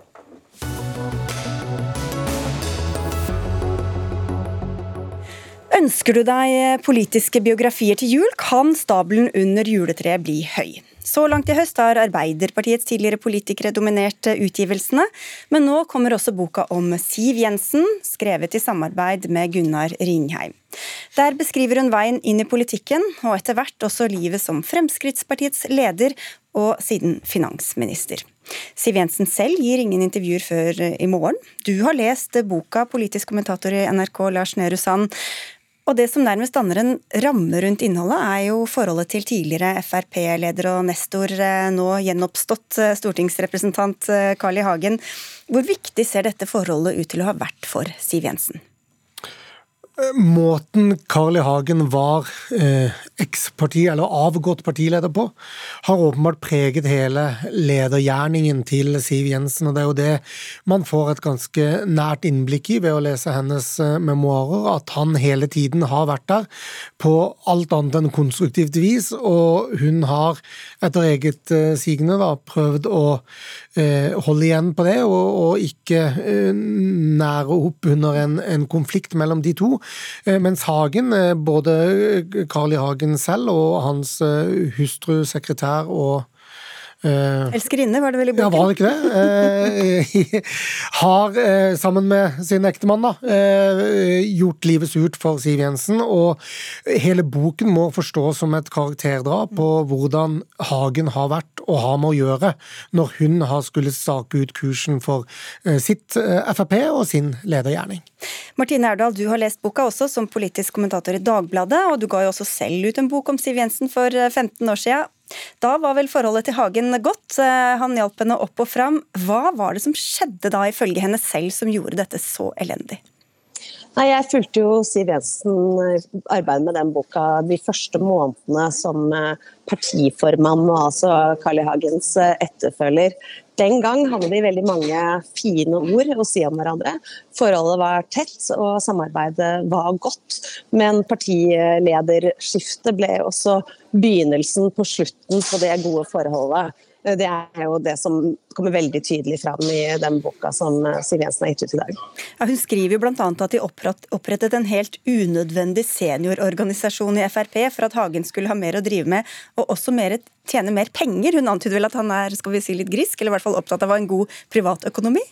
S2: Ønsker du deg politiske biografier til jul, kan stabelen under juletreet bli høy. Så langt i høst har Arbeiderpartiets tidligere politikere dominert utgivelsene, men nå kommer også boka om Siv Jensen, skrevet i samarbeid med Gunnar Ringheim. Der beskriver hun veien inn i politikken, og etter hvert også livet som Fremskrittspartiets leder og siden finansminister. Siv Jensen selv gir ingen intervjuer før i morgen. Du har lest boka, politisk kommentator i NRK Lars Nehru Sand. Og det som nærmest danner en ramme rundt innholdet, er jo forholdet til tidligere Frp-leder og nestor, eh, nå gjenoppstått eh, stortingsrepresentant eh, Carl I. Hagen. Hvor viktig ser dette forholdet ut til å ha vært for Siv Jensen?
S11: Måten Carl I. Hagen var eh, eksparti, eller avgått partileder på, har åpenbart preget hele ledergjerningen til Siv Jensen. og Det er jo det man får et ganske nært innblikk i ved å lese hennes eh, memoarer, at han hele tiden har vært der på alt annet enn konstruktivt vis, og hun har etter eget eh, sigende da, prøvd å eh, holde igjen på det, og, og ikke eh, nære opp under en, en konflikt mellom de to. Eh, mens Hagen, eh, både Carl I. Hagen selv og hans eh, hustru, sekretær og
S2: Uh, Elskerinne, var det vel i boken?
S11: Ja, var det ikke det? Uh, har, uh, sammen med sin ektemann, da, gjort livet surt for Siv Jensen. Og hele boken må forstås som et karakterdrap på hvordan Hagen har vært og har med å gjøre når hun har skulle stake ut kursen for sitt Frp og sin ledergjerning.
S2: Martine Erdal, du har lest boka også som politisk kommentator i Dagbladet, og du ga jo også selv ut en bok om Siv Jensen for 15 år siden. Da var vel forholdet til Hagen godt. Eh, han hjalp henne opp og fram. Hva var det som skjedde da, ifølge henne selv, som gjorde dette så elendig?
S12: Nei, Jeg fulgte jo Siv Jensen arbeidet med den boka de første månedene som eh, partiformann og altså Carl I. Hagens etterfølger. Den gang hadde de veldig mange fine ord å si om hverandre. Forholdet var tett og samarbeidet var godt. Men partilederskiftet ble også begynnelsen på slutten på det gode forholdet. Det er jo det som kommer veldig tydelig fram i den boka som Siv Jensen har gitt ut i dag.
S2: Ja, hun skriver jo bl.a. at de opprettet en helt unødvendig seniororganisasjon i Frp for at Hagen skulle ha mer å drive med, og også mer, tjene mer penger. Hun antyder vel at han er skal vi si, litt grisk, eller i hvert fall opptatt av en god privatøkonomi?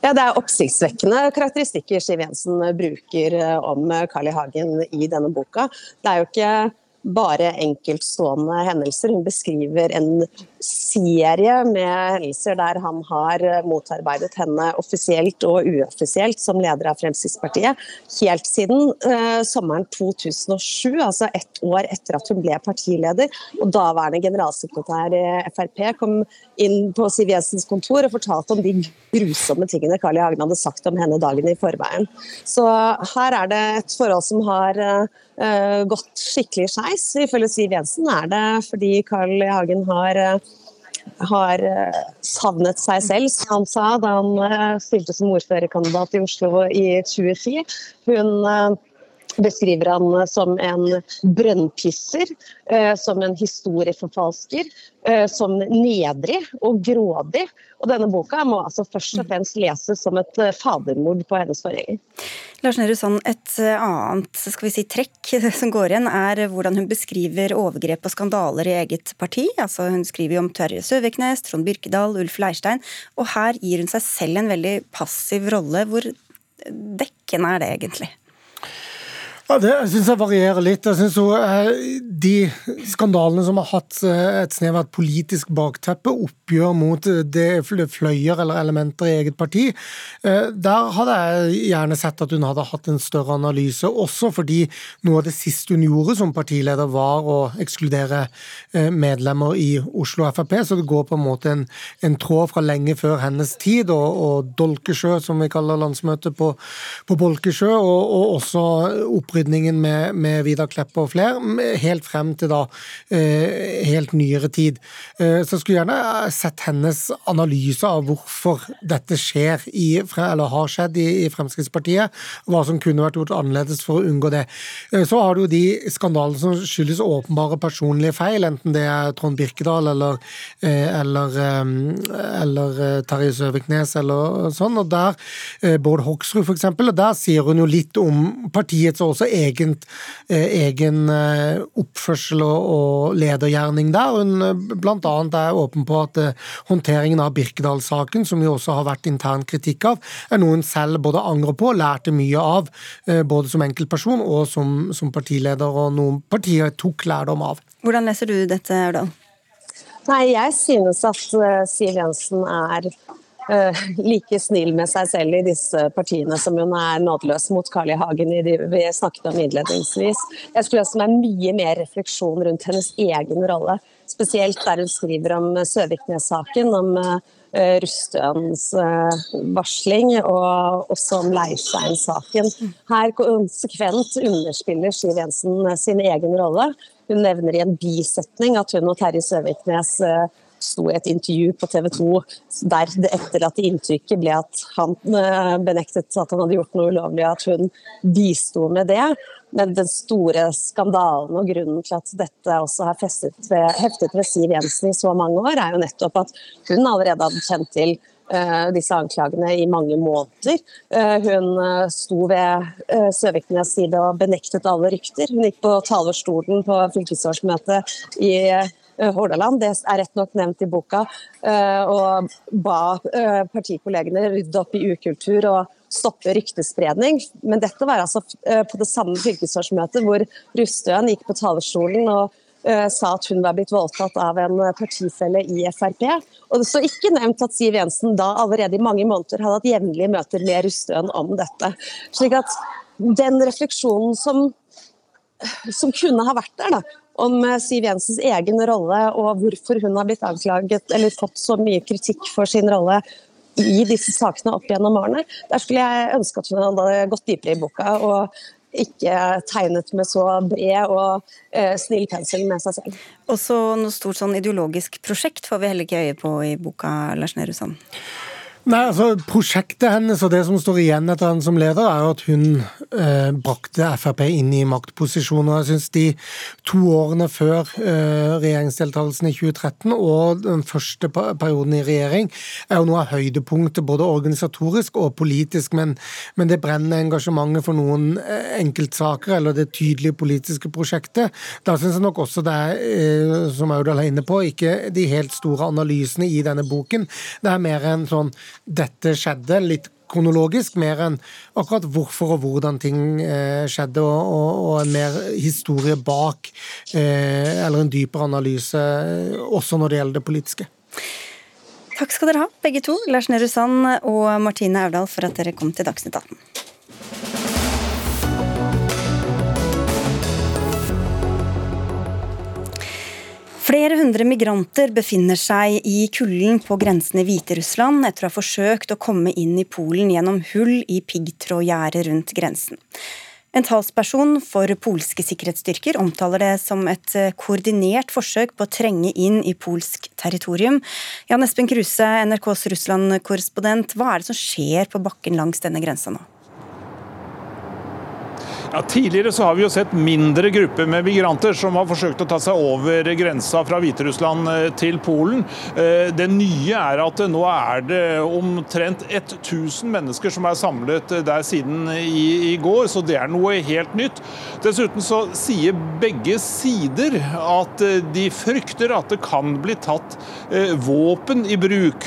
S12: Ja, Det er oppsiktsvekkende karakteristikker Siv Jensen bruker om Carl I. Hagen i denne boka. Det er jo ikke bare enkeltstående hendelser. Hun beskriver en serie med hendelser der han har eh, motarbeidet henne offisielt og uoffisielt som leder av Fremskrittspartiet, helt siden eh, sommeren 2007, altså ett år etter at hun ble partileder. Og daværende generalsekretær i Frp kom inn på Siv Jensens kontor og fortalte om de grusomme tingene Carl I. Hagen hadde sagt om henne dagen i forveien. Så her er det et forhold som har eh, gått skikkelig skeis. Ifølge Siv Jensen er det fordi Carl I. Hagen har uh, har eh, savnet seg selv, som han sa da han eh, stilte som ordførerkandidat i Oslo i 2010. Hun eh, beskriver han som en brønnpisser, eh, som en historieforfalsker, eh, som nedrig og grådig. Og denne boka må altså først og fremst leses som et eh, fadermord på hennes forgjenger.
S2: Lars Nehru Sand, et annet skal vi si, trekk som går igjen, er hvordan hun beskriver overgrep og skandaler i eget parti. Altså, hun skriver jo om Terje Søviknes, Trond Birkedal, Ulf Leirstein. Og her gir hun seg selv en veldig passiv rolle. Hvor dekkende er det egentlig?
S11: Ja, det syns jeg varierer litt. Jeg syns eh, De skandalene som har hatt eh, et snev av et politisk bakteppe, oppgjør mot eh, det fløyer eller elementer i eget parti, der hadde jeg gjerne sett at hun hadde hatt en større analyse. Også fordi noe av det siste hun gjorde som partileder, var å ekskludere medlemmer i Oslo Frp. Så det går på en måte en, en tråd fra lenge før hennes tid, og, og Dolkesjø, som vi kaller landsmøtet på, på Bolkesjø, og, og også opprykk opprydningen med, med Vidar Kleppe og flere, helt frem til da eh, helt nyere tid. Eh, så jeg skulle gjerne sett hennes analyse av hvorfor dette skjer i, eller har skjedd i, i Fremskrittspartiet, hva som kunne vært gjort annerledes for å unngå det. Eh, så har du jo de skandalene som skyldes åpenbare personlige feil, enten det er Trond Birkedal eller, eller, eller Terje Søviknes eller sånn, og der Bård Hoksrud f.eks., og der sier hun jo litt om partiets også egen, eh, egen eh, oppførsel og ledergjerning der. Hun eh, bl.a. er åpen på at håndteringen av Birkedal-saken, som jo også har vært intern kritikk av, er noe hun selv både angrer på og lærte mye av, både som enkeltperson og som, som partileder, og noen partier tok lærdom av.
S2: Hvordan leser du dette, Aurdal?
S12: Nei, jeg synes at Siv Jensen er like snill med seg selv i disse partiene som hun er nådeløs mot Carl I. Hagen i de vi snakket om innledningsvis. Jeg skulle ønske meg mye mer refleksjon rundt hennes egen rolle. Spesielt der hun skriver om Søviknes-saken, om uh, Rustøens uh, varsling, og også om Leirstein-saken. Her konsekvent underspiller Siv Jensen sin egen rolle. Hun nevner i en bisetning at hun og Terje Søviknes sto i et intervju på TV 2 der det etterlatte inntrykket ble at han eh, benektet at han hadde gjort noe ulovlig, at hun bisto med det. Men den store skandalen og grunnen til at dette også har ved, heftet ved Siv Jensen i så mange år, er jo nettopp at hun allerede hadde kjent til uh, disse anklagene i mange måneder. Uh, hun uh, sto ved Søviknes side og benektet alle rykter. Hun gikk på talerstolen på fylkesårsmøtet i Hordaland. Det er rett nok nevnt i boka. Eh, og ba eh, partikollegene rydde opp i ukultur og stoppe ryktespredning. Men dette var altså på det samme fylkesårsmøtet hvor Rustøen gikk på talerstolen og sa at hun var blitt voldtatt av en partifelle i Frp. Og det står ikke nevnt at Siv Jensen da allerede i mange måneder hadde hatt jevnlige møter med Rustøen om dette. Slik at den refleksjonen som, som kunne ha vært der, da, om eh, Siv Jensens egen rolle og hvorfor hun har blitt anklaget eller fått så mye kritikk for sin rolle i disse sakene opp gjennom årene. Der skulle jeg ønske at hun hadde gått dypere i boka og ikke tegnet med så bred og eh, snill pensel med seg selv.
S2: Også noe stort sånn ideologisk prosjekt får vi heller ikke øye på i boka, Lars Nehru Sand?
S11: Nei, altså Prosjektet hennes og det som står igjen etter henne som leder, er at hun eh, brakte Frp inn i maktposisjon. Jeg syns de to årene før eh, regjeringsdeltakelsen i 2013 og den første perioden i regjering er jo noe av høydepunktet både organisatorisk og politisk. Men, men det brennende engasjementet for noen eh, enkeltsaker eller det tydelige politiske prosjektet, da syns jeg nok også det er, eh, som Audal er inne på, ikke de helt store analysene i denne boken. Det er mer en sånn dette skjedde, litt kronologisk, mer enn akkurat hvorfor og hvordan ting skjedde, og, og, og en mer historie bak, eller en dypere analyse, også når det gjelder det politiske.
S2: Takk skal dere ha, begge to, Lars Nehru Sand og Martine Aurdal, for at dere kom til Dagsnytt 18. Flere hundre migranter befinner seg i kulden på grensen i Hviterussland etter å ha forsøkt å komme inn i Polen gjennom hull i piggtrådgjerdet rundt grensen. En talsperson for polske sikkerhetsstyrker omtaler det som et eh, koordinert forsøk på å trenge inn i polsk territorium. Jan Espen Kruse, NRKs Russland-korrespondent, hva er det som skjer på bakken langs denne grensa nå?
S13: Ja, tidligere så har vi jo sett mindre grupper med migranter som har forsøkt å ta seg over grensa fra Hviterussland eh, til Polen. Eh, det nye er at nå er det omtrent 1000 mennesker som er samlet der siden i, i går, så det er noe helt nytt. Dessuten så sier begge sider at eh, de frykter at det kan bli tatt våpen i bruk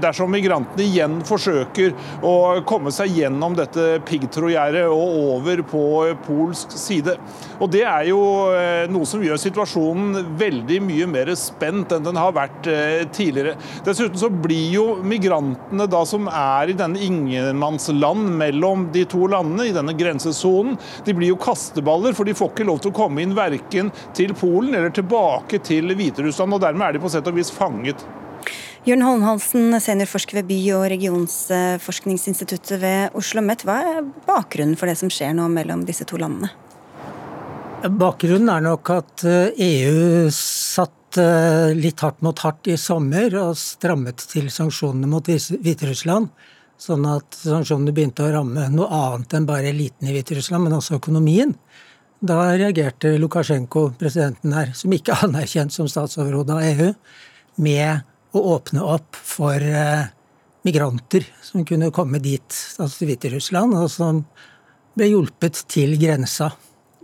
S13: dersom migrantene igjen forsøker å komme seg gjennom dette piggtrådgjerdet og over på polsk side. Og Det er jo eh, noe som gjør situasjonen veldig mye mer spent enn den har vært eh, tidligere. Dessuten så blir jo migrantene da som er i denne ingenmannsland mellom de to landene, i denne grensesonen, de blir jo kasteballer, for de får ikke lov til å komme inn verken til Polen eller tilbake til Hviterussland. og Dermed er de på sett og vis fanget.
S2: Jørn Holmhalsen, seniorforsker ved By- og regionsforskningsinstituttet ved Oslo OsloMet. Hva er bakgrunnen for det som skjer nå mellom disse to landene?
S14: Bakgrunnen er nok at EU eh, e satt eh, litt hardt mot hardt i sommer og strammet til sanksjonene mot Hviterussland. Sånn at sanksjonene begynte å ramme noe annet enn bare eliten i Hviterussland, men også økonomien. Da reagerte Lukasjenko, presidenten her, som ikke er anerkjent som statsoverhode av EU, med å åpne opp for eh, migranter som kunne komme dit, altså til Hviterussland, og som ble hjulpet til grensa.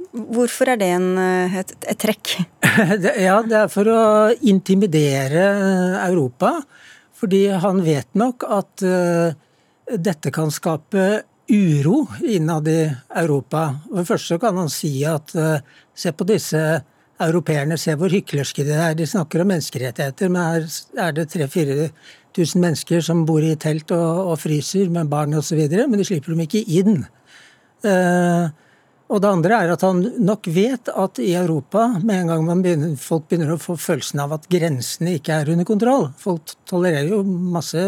S2: Hvorfor er det en, eh, et, et trekk?
S14: ja, det er for å intimidere Europa. Fordi han vet nok at uh, dette kan skape uro innad i Europa. For det første kan han si at uh, se på disse europeerne ser hvor hyklerske de er. De snakker om menneskerettigheter, men her er det 3000-4000 mennesker som bor i telt og, og fryser med barn osv., men de slipper dem ikke inn. Uh, og det andre er at han nok vet at i Europa, med en gang begynner, folk begynner å få følelsen av at grensene ikke er under kontroll Folk tolererer jo masse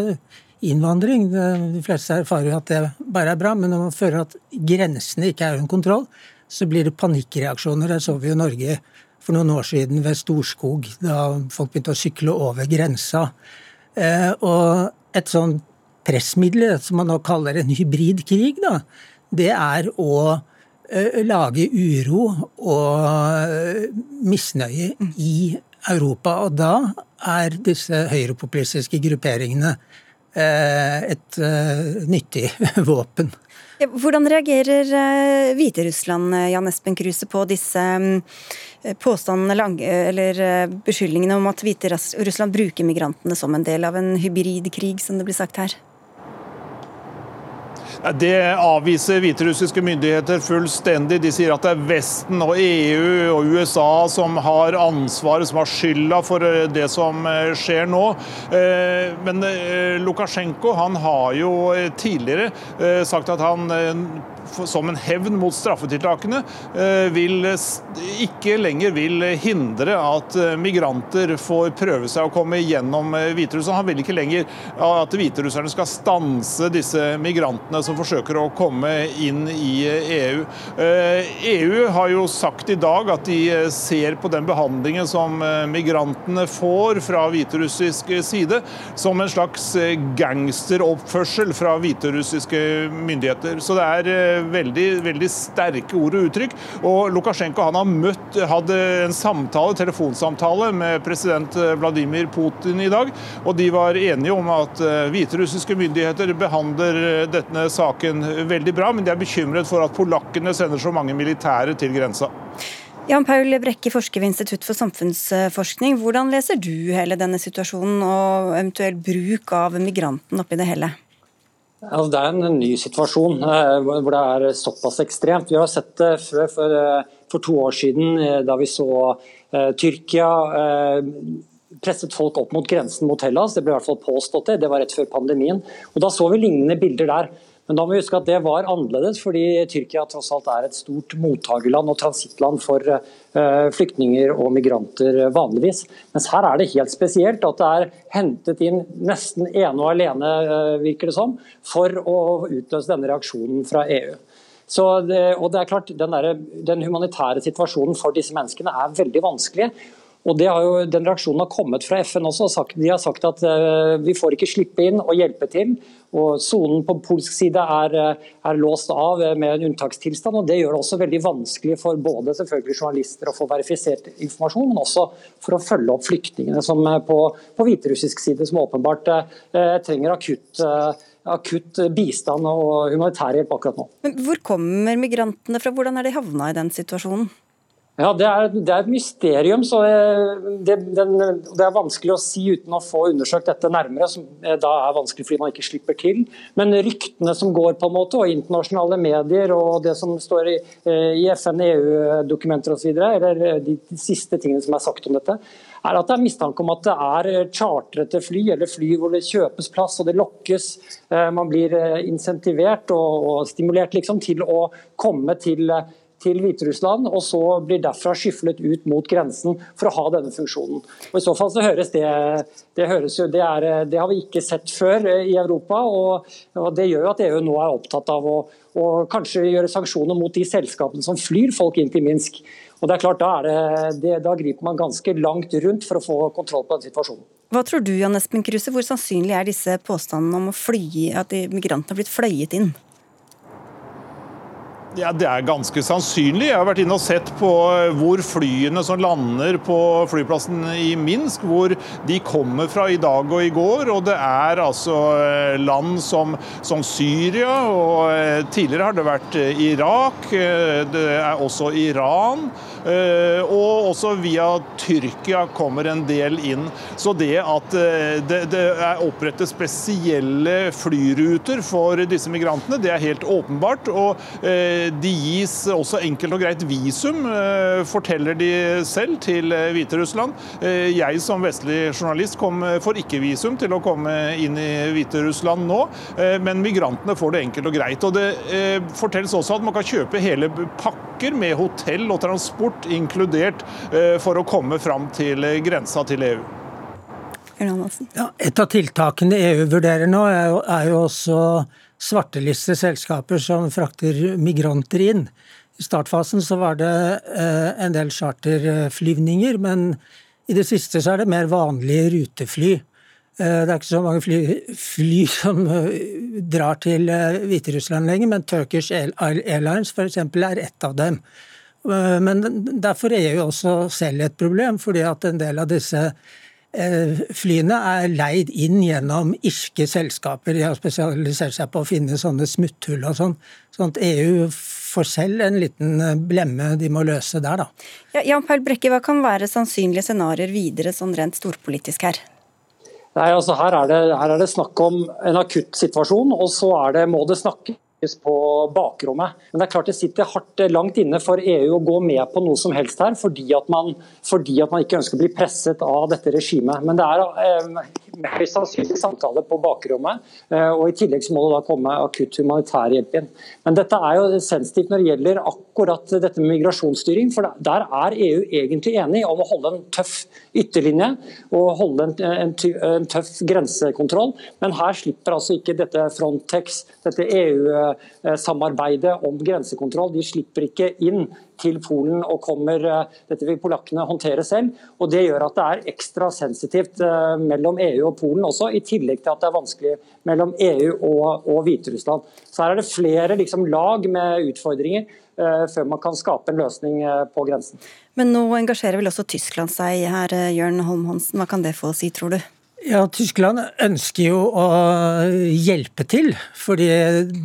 S14: innvandring, de fleste erfarer jo at det bare er bra, men når man føler at grensene ikke er under kontroll, så blir det panikkreaksjoner. Det så vi jo Norge for noen år siden ved Storskog, da folk begynte å sykle over grensa. Eh, og et sånn pressmiddel, som man nå kaller en hybridkrig, da, det er å eh, lage uro og eh, misnøye i Europa. Og da er disse høyrepopulistiske grupperingene et nyttig våpen.
S2: Hvordan reagerer Hviterussland Jan Espen Kruse, på disse mm, påstandene eller eh, beskyldningene om at Hviterussland bruker migrantene som en del av en hybridkrig, som det blir sagt her?
S13: Det avviser hviterussiske myndigheter fullstendig. De sier at det er Vesten og EU og USA som har ansvaret, som har skylda for eh, det som eh, skjer nå. Men Lukasjenko har jo tidligere sagt at han som en hevn mot straffetiltakene, eh, vil ikke lenger vil hindre at eh, migranter får prøve seg å komme gjennom eh, Hviterussland. Han vil ikke lenger at hviterusserne skal stanse disse migrantene som forsøker å komme inn i EU. EU e har jo sagt i dag at de ser på den behandlingen som migrantene får fra hviterussisk side, som en slags gangsteroppførsel fra hviterussiske myndigheter. Så det er veldig, veldig sterke ord og uttrykk. Og Lukasjenko han har møtt, hadde en samtale, telefonsamtale med president Vladimir Putin i dag. Og de var enige om at eh, hviterussiske myndigheter behandler eh, denne saken veldig bra, men de er bekymret for at polakkene sender så mange militære til grensa.
S2: Jan Paul Brekke, forsker ved Institutt for samfunnsforskning. Hvordan leser du hele denne situasjonen og eventuell bruk av migranten oppi det hele?
S15: Altså, det er en ny situasjon hvor det er såpass ekstremt. Vi har sett det før, for, for to år siden, da vi så eh, Tyrkia eh, presset folk opp mot grensen mot Hellas. Det ble i hvert fall påstått det. Det var rett før pandemien. Og Da så vi lignende bilder der. Men da må vi huske at det var annerledes, fordi Tyrkia tross alt er et stort mottakerland og transittland for uh, flyktninger og migranter vanligvis. Mens her er det helt spesielt at det er hentet inn nesten ene og alene, uh, virker det som, for å utløse denne reaksjonen fra EU. Det, og det er klart, den, der, den humanitære situasjonen for disse menneskene er veldig vanskelig. Og jo, Den reaksjonen har kommet fra FN også. De har sagt at uh, vi får ikke slippe inn og hjelpe til. og Sonen på polsk side er, eh, er, låst av med en unntakstilstand. og Det gjør det også veldig vanskelig for både selvfølgelig journalister å få verifisert informasjon, men også for å følge opp flyktningene som eh, på, på hviterussisk side, som åpenbart uh, trenger akutt uh, akutt bistand og humanitær hjelp akkurat nå.
S2: Men Hvor kommer migrantene fra, hvordan er de havna i den situasjonen?
S15: Ja, det er, det er, et mysterium. så det, den, det, er vanskelig å si uten å få undersøkt dette nærmere. som da er vanskelig fordi man ikke slipper til. Men ryktene som går, på en måte, og internasjonale medier og det som står i, i FN, EU-dokumenter osv., eller de, de siste tingene som er sagt om dette, er at det er mistanke om at det er chartrete fly, eller fly hvor det kjøpes plass og det lokkes. Eh, man blir eh, insentivert og, og stimulert liksom, til å komme til til Hviterussland, og så blir derfra skyflet ut mot grensen for å ha denne funksjonen. Og I så fall så høres det det, høres jo, det, er, det har vi ikke sett før eh, i Europa. og, og Det gjør jo at EU nå er opptatt av å, og kanskje gjøre sanksjoner mot de selskapene som flyr folk inn til Minsk. Og det er klart, da, det, da griper man ganske langt rundt for å få kontroll på den situasjonen.
S2: Hva tror du, Jan Espen Kruse, hvor sannsynlig er disse påstandene om å fly, at migrantene har blitt fløyet inn?
S13: Ja, Det er ganske sannsynlig. Jeg har vært inne og sett på eh, hvor flyene som lander på flyplassen i Minsk, hvor de kommer fra i dag og i går. Og det er altså eh, land som, som Syria, og eh, tidligere har det vært Irak. Det er også Iran. Og også via Tyrkia kommer en del inn. Så det at det, det er opprettet spesielle flyruter for disse migrantene, det er helt åpenbart. og de gis også enkelt og greit visum, eh, forteller de selv til eh, Hviterussland. Eh, jeg som vestlig journalist kom, får ikke visum til å komme inn i Hviterussland nå, men migrantene får det enkelt og greit. Og Det fortelles også at man kan kjøpe hele pakker med hotell og transport inkludert for å komme fram til grensa til EU.
S14: Ja, et av tiltakene EU vurderer nå, er jo, er jo også svarteliste selskaper som frakter migranter inn. I startfasen så var det eh, en del charterflyvninger, men i det siste så er det mer vanlige rutefly. Eh, det er ikke så mange fly, fly som eh, drar til Hviterussland lenger, men Turkish Airlines f.eks. er ett av dem. Men derfor er EU også selv et problem, fordi at en del av disse flyene er leid inn gjennom irske selskaper. De har spesialisert seg på å finne sånne smutthull og sånn. Sånn at EU får selv en liten eh, blemme de må løse der, da.
S2: Ja, Jan Paul Brekke, hva kan være sannsynlige scenarioer videre sånn rent storpolitisk her?
S15: Nei, altså her er, det, her er det snakk om en akutt situasjon, og så det, må det snakke på bakrommet. Men det er klart det sitter hardt langt inne for EU å gå med på noe som helst her, fordi at man, fordi at man ikke ønsker å bli presset av dette regimet. Men det er eh, høyst sannsynlig samtale på bakrommet, eh, og i tillegg så må det da komme akutt humanitær hjelp inn. Men dette er jo sensitivt når det gjelder akkurat dette med migrasjonsstyring, for der er EU egentlig enig om å holde en tøff ytterlinje og holde en, en, en tøff grensekontroll. Men her slipper altså ikke dette Frontex, dette EU Eh, om grensekontroll. De slipper ikke inn til Polen og kommer eh, Dette vil polakkene håndtere selv. og Det gjør at det er ekstra sensitivt eh, mellom EU og Polen også, i tillegg til at det er vanskelig mellom EU og, og Hviterussland. Så her er det flere liksom, lag med utfordringer før man kan skape en løsning på grensen.
S2: Men nå engasjerer vel også Tyskland seg her, Jørn Holm Hansen. Hva kan det få å si, tror du?
S14: Ja, Tyskland ønsker jo å hjelpe til. Fordi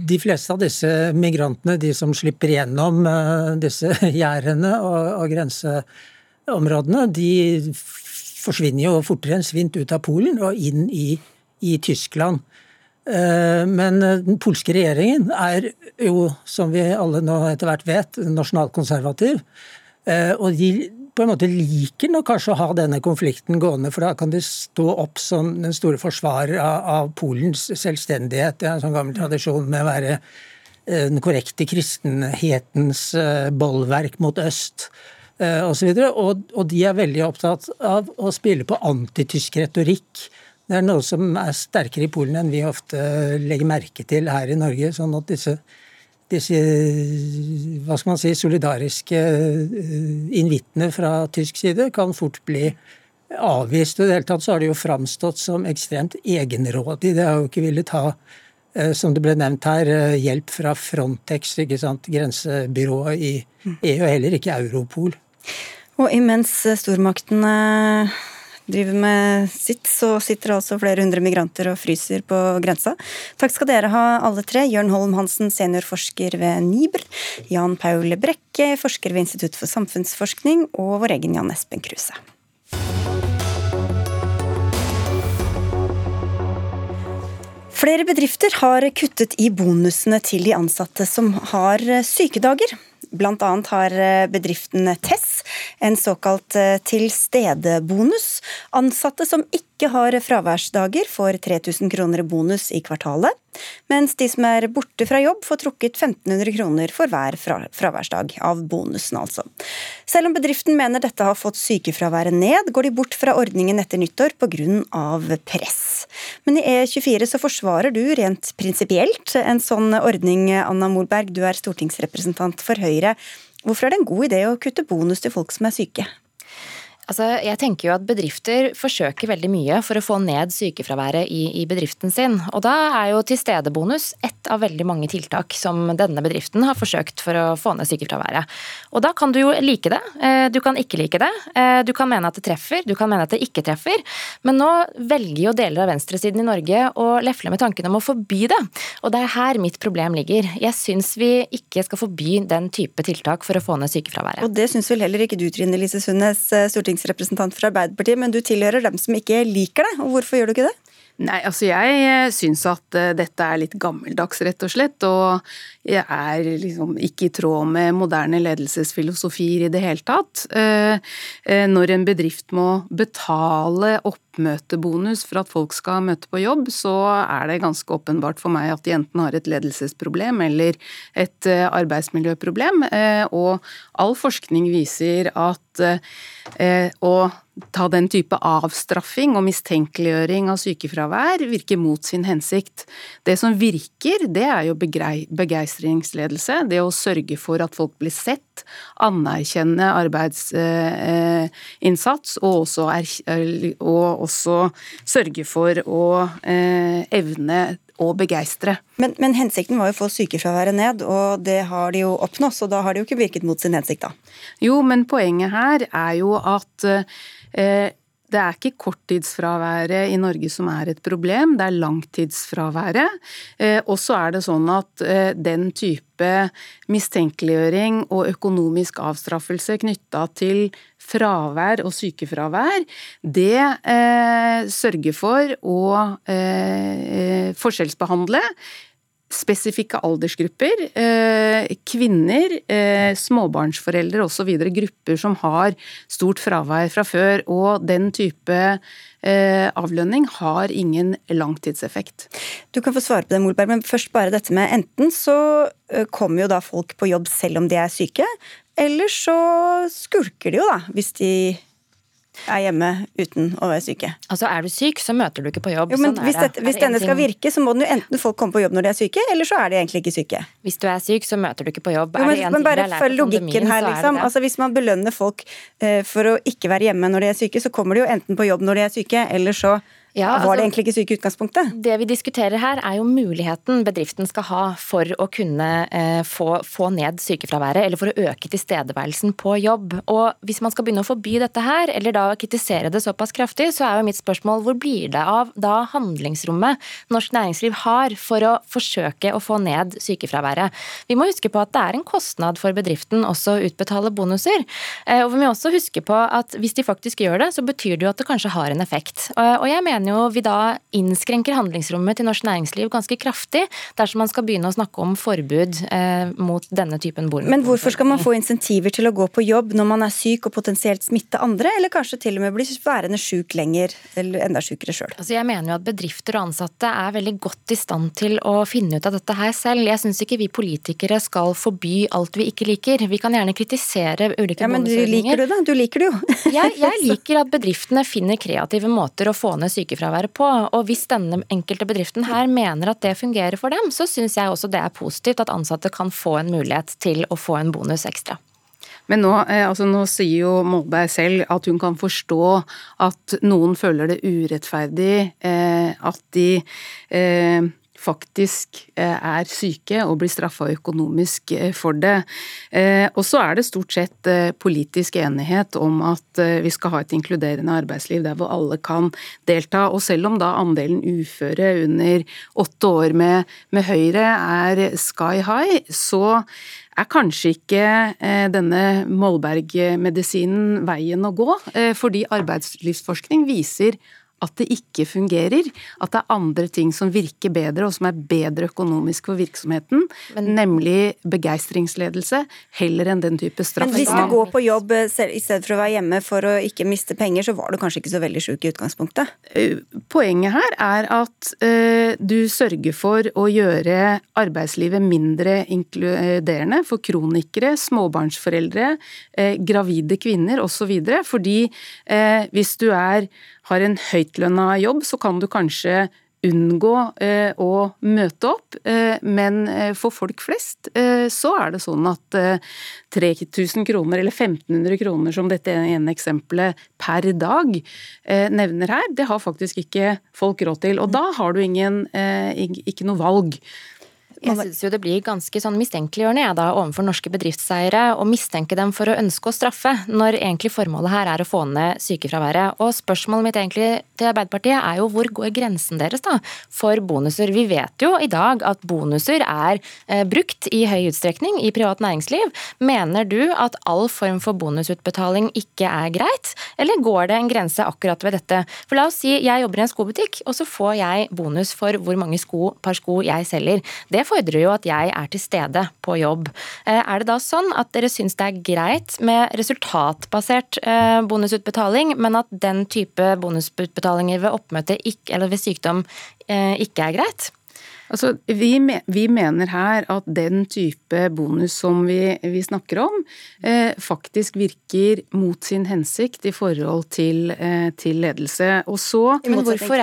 S14: de fleste av disse migrantene, de som slipper gjennom eh, disse gjerdene og, og grenseområdene, de forsvinner jo fortere enn svint ut av Polen og inn i, i Tyskland. Men den polske regjeringen er jo, som vi alle nå etter hvert vet, nasjonalkonservativ. Og de på en måte liker nok kanskje å ha denne konflikten gående, for da kan de stå opp som den store forsvarer av, Polens selvstendighet. Det er en sånn gammel tradisjon med å være eh, den korrekte kristenhetens eh, bollverk mot øst Og, så videre. og, og de er veldig opptatt av å spille på antitysk retorikk. Det er noe som er sterkere i Polen enn vi ofte legger merke til her i Norge. sånn at disse disse hva skal man si, solidariske eh, invittene fra tysk side kan fort bli avvist. Og I det hele tatt så har det jo framstått som ekstremt egenrådig. Det har jo ikke villet ha, eh, som det ble nevnt her, eh, hjelp fra Frontex, ikke sant, grensebyrået i EU, og heller ikke Europol.
S2: Og imens stormaktene driver med sitt, så sitter det altså flere hundre migranter og fryser på grensa. Takk skal dere ha alle tre. Jørn Holm Hansen, seniorforsker ved NIBR. Jan Paul Brekke, forsker ved Institutt for samfunnsforskning. Og vår egen Jan Espen Kruse. Flere bedrifter har kuttet i bonusene til de ansatte som har sykedager. Annet har eh, bedriften Tess en såkalt eh, tilstedebonus. Ansatte som ikke har fraværsdager, får 3000 kroner bonus i kvartalet. Mens de som er borte fra jobb, får trukket 1500 kroner for hver fraværsdag. Av bonusen, altså. Selv om bedriften mener dette har fått sykefraværet ned, går de bort fra ordningen etter nyttår pga. press. Men i E24 så forsvarer du rent prinsipielt en sånn ordning, Anna Molberg. Du er stortingsrepresentant for Høyre. Hvorfor er det en god idé å kutte bonus til folk som er syke?
S16: Altså, jeg tenker jo at Bedrifter forsøker veldig mye for å få ned sykefraværet i, i, bedriften sin. Og Da er jo tilstedebonus ett av veldig mange tiltak som denne bedriften har forsøkt for å få ned sykefraværet. Og Da kan du jo like det, eh, du kan ikke like det. Eh, du kan mene at det treffer, du kan mene at det ikke treffer. Men nå velger jo deler av venstresiden i Norge å lefle med tanken om å forby det. Og det er her mitt problem ligger. Jeg syns vi ikke skal forby den type tiltak for å få ned sykefraværet.
S2: Og det syns vel heller ikke du, Trine Lise Sundnes, stortingsrepresentant storting stortingsrepresentant fra Arbeiderpartiet, men du tilhører dem som ikke liker det. og Hvorfor gjør du ikke det?
S17: Nei, altså jeg eh, syns at eh, dette er litt gammeldags, rett og slett. Og jeg er liksom ikke i tråd med moderne ledelsesfilosofier i det hele tatt. Eh, når en bedrift må betale oppmøtebonus for at folk skal møte på jobb, så er det ganske åpenbart for meg at de enten har et ledelsesproblem eller et arbeidsmiljøproblem. Og all forskning viser at å ta den type avstraffing og mistenkeliggjøring av sykefravær virker mot sin hensikt. Det som virker, det er jo begeistringsledelse. Det å sørge for at folk blir sett, anerkjenne arbeidsinnsats, og også, og også sørge for å eh, evne og begeistre.
S2: Men, men, hensikten var jo å få sykefraværet ned, og det har de jo oppnådd. Så da har det jo ikke virket mot sin hensikt, da.
S17: Jo, men poenget her er jo at Eh, det er ikke korttidsfraværet i Norge som er et problem, det er langtidsfraværet. Eh, og så er det sånn at eh, den type mistenkeliggjøring og økonomisk avstraffelse knytta til fravær og sykefravær, det sørger for å forskjellsbehandle spesifikke aldersgrupper, eh, kvinner, eh, småbarnsforeldre osv. Grupper som har stort fravær fra før. Og den type eh, avlønning har ingen langtidseffekt.
S2: Du kan få svare på det, Molberg, men først bare dette med enten så kommer jo da folk på jobb selv om de er syke, eller så skulker de jo da, hvis de er hjemme uten å være syke.
S16: Altså Er du syk, så møter du ikke på jobb.
S2: Jo, men sånn hvis, det. hvis denne skal virke, så må den jo enten folk komme på jobb når de er syke, eller så er de egentlig ikke syke.
S16: Hvis du er syk, så møter du ikke på jobb.
S2: Jo, men, men bare følg logikken her, liksom. Altså Hvis man belønner folk uh, for å ikke være hjemme når de er syke, så kommer de jo enten på jobb når de er syke, eller så ja, altså, var det egentlig ikke syke i utgangspunktet?
S16: Det vi diskuterer her er jo muligheten bedriften skal ha for å kunne eh, få, få, ned sykefraværet, eller for å øke tilstedeværelsen på jobb. Og hvis man skal begynne å forby dette her, eller da kritisere det såpass kraftig, så er jo mitt spørsmål hvor blir det av da handlingsrommet norsk næringsliv har for å forsøke å få ned sykefraværet? Vi må huske på at det er en kostnad for bedriften også å utbetale bonuser. Eh, og vi må også huske på at hvis de faktisk gjør det, så betyr det jo at det kanskje har en effekt. Og jeg mener mener vi da innskrenker handlingsrommet til norsk næringsliv ganske kraftig dersom man skal begynne å snakke om forbud eh, mot denne typen bonus.
S2: Men hvorfor skal man få insentiver til å gå på jobb når man er syk og potensielt smitte andre, eller kanskje til og med bli værende syk lenger, eller enda sykere sjøl?
S16: Altså jeg mener jo at bedrifter og ansatte er veldig godt i stand til å finne ut av dette her selv. Jeg syns ikke vi politikere skal forby alt vi ikke liker. Vi kan gjerne kritisere ulike
S2: ja, men du liker det da? Du liker det jo.
S16: jeg, jeg liker at bedriftene finner kreative måter å få ned sykefraværet på. Og hvis denne enkelte bedriften her mener at det fungerer for dem, så syns jeg også det er positivt at ansatte kan få en mulighet til å få en bonus ekstra.
S17: Men nå, eh, altså nå, sier jo Molberg selv at hun kan forstå at noen føler det urettferdig eh, at de eh, faktisk eh, er syke og blir straffa økonomisk eh, for det. Eh, og så er det stort sett politisk enighet om at vi skal ha et inkluderende arbeidsliv der hvor alle kan delta. Og selv om da andelen uføre under åtte år med, med Høyre er sky high, så er kanskje ikke denne Molberg-medisinen veien å gå, fordi arbeidslivsforskning viser at det ikke fungerer, at det er andre ting som virker bedre, og som er bedre økonomisk for virksomheten, Men, nemlig begeistringsledelse, heller enn den type straff.
S2: Men hvis du går på jobb eh, i stedet for å være hjemme for å ikke miste penger, så var du kanskje ikke så veldig sjuk i utgangspunktet?
S17: Eh, poenget her er at uh, du sørger for å gjøre arbeidslivet mindre inkluderende for kronikere, småbarnsforeldre, gravide kvinner osv. Fordi hvis du er har en høytlønna jobb, så kan du kanskje unngå eh, å møte opp, eh, men eh, for folk flest så er det sånn at 3000 eh, kroner eller 1500 kroner, som dette ene eksempelet per dag nevner her, det har faktisk ikke folk råd til. Og da har du ingen, ikke noe valg.
S16: Jeg syns jo det blir ganske sånn mistenkeliggjørende jeg da overfor norske bedriftseiere å mistenke dem for å ønske å straffe, når egentlig formålet her er å få ned sykefraværet. Og spørsmålet mitt egentlig til Arbeiderpartiet er jo hvor går grensen deres da for bonuser? Vi vet jo i dag at bonuser er eh, brukt i høy utstrekning i privat næringsliv. Mener du at all form for bonusutbetaling ikke er greit, eller går det en grense akkurat ved dette? For la oss si jeg jobber i en skobutikk, og så får jeg bonus for hvor mange sko, par sko jeg selger. Det får fordrer jo at jeg er til stede på jobb. Eh, er det da sånn at dere syns det er greit med resultatbasert eh, bonusutbetaling, men at den type bonusutbetalinger ved oppmøte eller ved sykdom eh, ikke er greit?
S17: Altså, vi, vi, mener her at den type bonus som vi, vi snakker om, eh, faktisk virker mot sin hensikt i forhold til, eh, til ledelse. Og så
S16: Men hvorfor,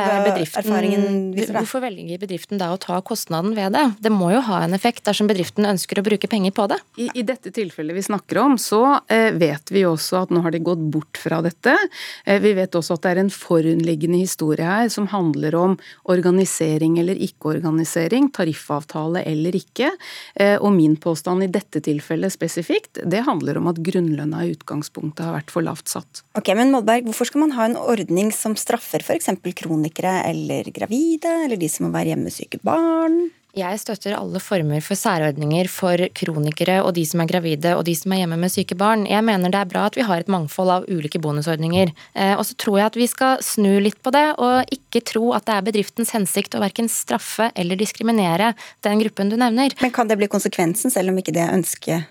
S16: hvorfor velger bedriften da å ta kostnaden ved det? Det må jo ha en effekt dersom bedriften ønsker å bruke penger på det?
S17: I, i dette tilfellet vi snakker om, så eh, vet vi også at nå har de gått bort fra dette. Eh, vi vet også at det er en forunliggende historie her som handler om organisering eller ikke organisering harmonisering, tariffavtale eller ikke. Eh, og min påstand i dette tilfellet spesifikt, det handler om at grunnlønna i utgangspunktet har vært for lavt satt.
S2: Ok, Men Molberg, hvorfor skal man ha en ordning som straffer f.eks. kronikere eller gravide, eller de som må være hjemmesyke barn?
S16: Jeg støtter alle former for særordninger for kronikere og de som er gravide og de som er hjemme med syke barn. Jeg mener det er bra at vi har et mangfold av ulike bonusordninger. Eh, og så tror jeg at vi skal snu litt på det, og ikke tro at det er bedriftens hensikt å verken straffe eller diskriminere den gruppen du nevner.
S2: Men kan det bli konsekvensen, selv om ikke det er ønsket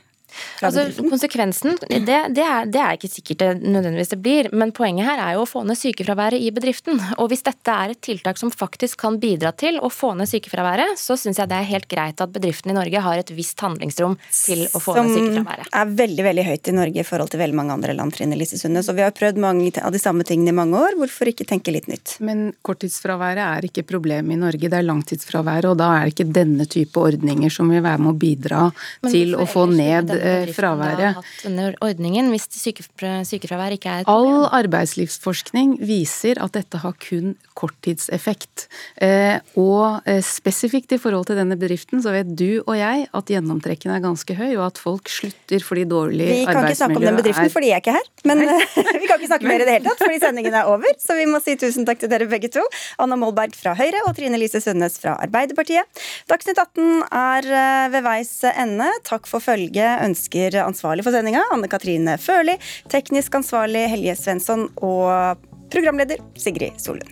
S16: Altså, konsekvensen, det, det, er, det, er, ikke sikkert det nødvendigvis det blir, men poenget her er jo å få ned sykefraværet i bedriften. Og hvis dette er et tiltak som faktisk kan bidra til å få ned sykefraværet, så syns jeg det er helt greit at bedriftene i Norge har et visst handlingsrom til å få
S2: som
S16: ned sykefraværet.
S2: Som er veldig veldig høyt i Norge i forhold til veldig mange andre land, Trine Lise Sunde. Så vi har prøvd mange av de samme tingene i mange år. Hvorfor ikke tenke litt nytt?
S17: Men korttidsfraværet er ikke problemet i Norge, det er langtidsfraværet. Og da er det ikke denne type ordninger som vil være med å bidra til å få ned fraværet.
S16: hatt denne ordningen hvis sykefravær ikke er et
S17: problem? All arbeidslivsforskning viser at dette har kun korttidseffekt. Eh, og eh, spesifikt i forhold til denne bedriften så vet du og jeg at gjennomtrekken er ganske høy, og at folk slutter fordi dårlig arbeidsmiljø er
S2: Vi kan ikke snakke om den bedriften fordi jeg er ikke her, men vi kan ikke snakke mer i det hele tatt fordi sendingen er over. Så vi må si tusen takk til dere begge to. Anna Molberg fra Høyre og Trine Lise Sundnes fra Arbeiderpartiet. Dagsnytt 18 er ved veis ende. Takk for følget mennesker ansvarlig for sendinga, Anne Katrine Førli, teknisk ansvarlig Helje Svensson og programleder Sigrid Solund.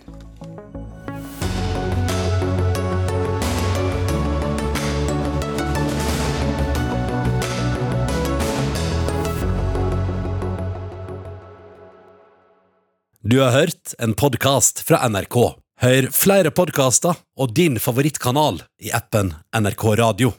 S1: Du har hørt en podkast fra NRK. Hør flere podkaster og din favorittkanal i appen NRK Radio.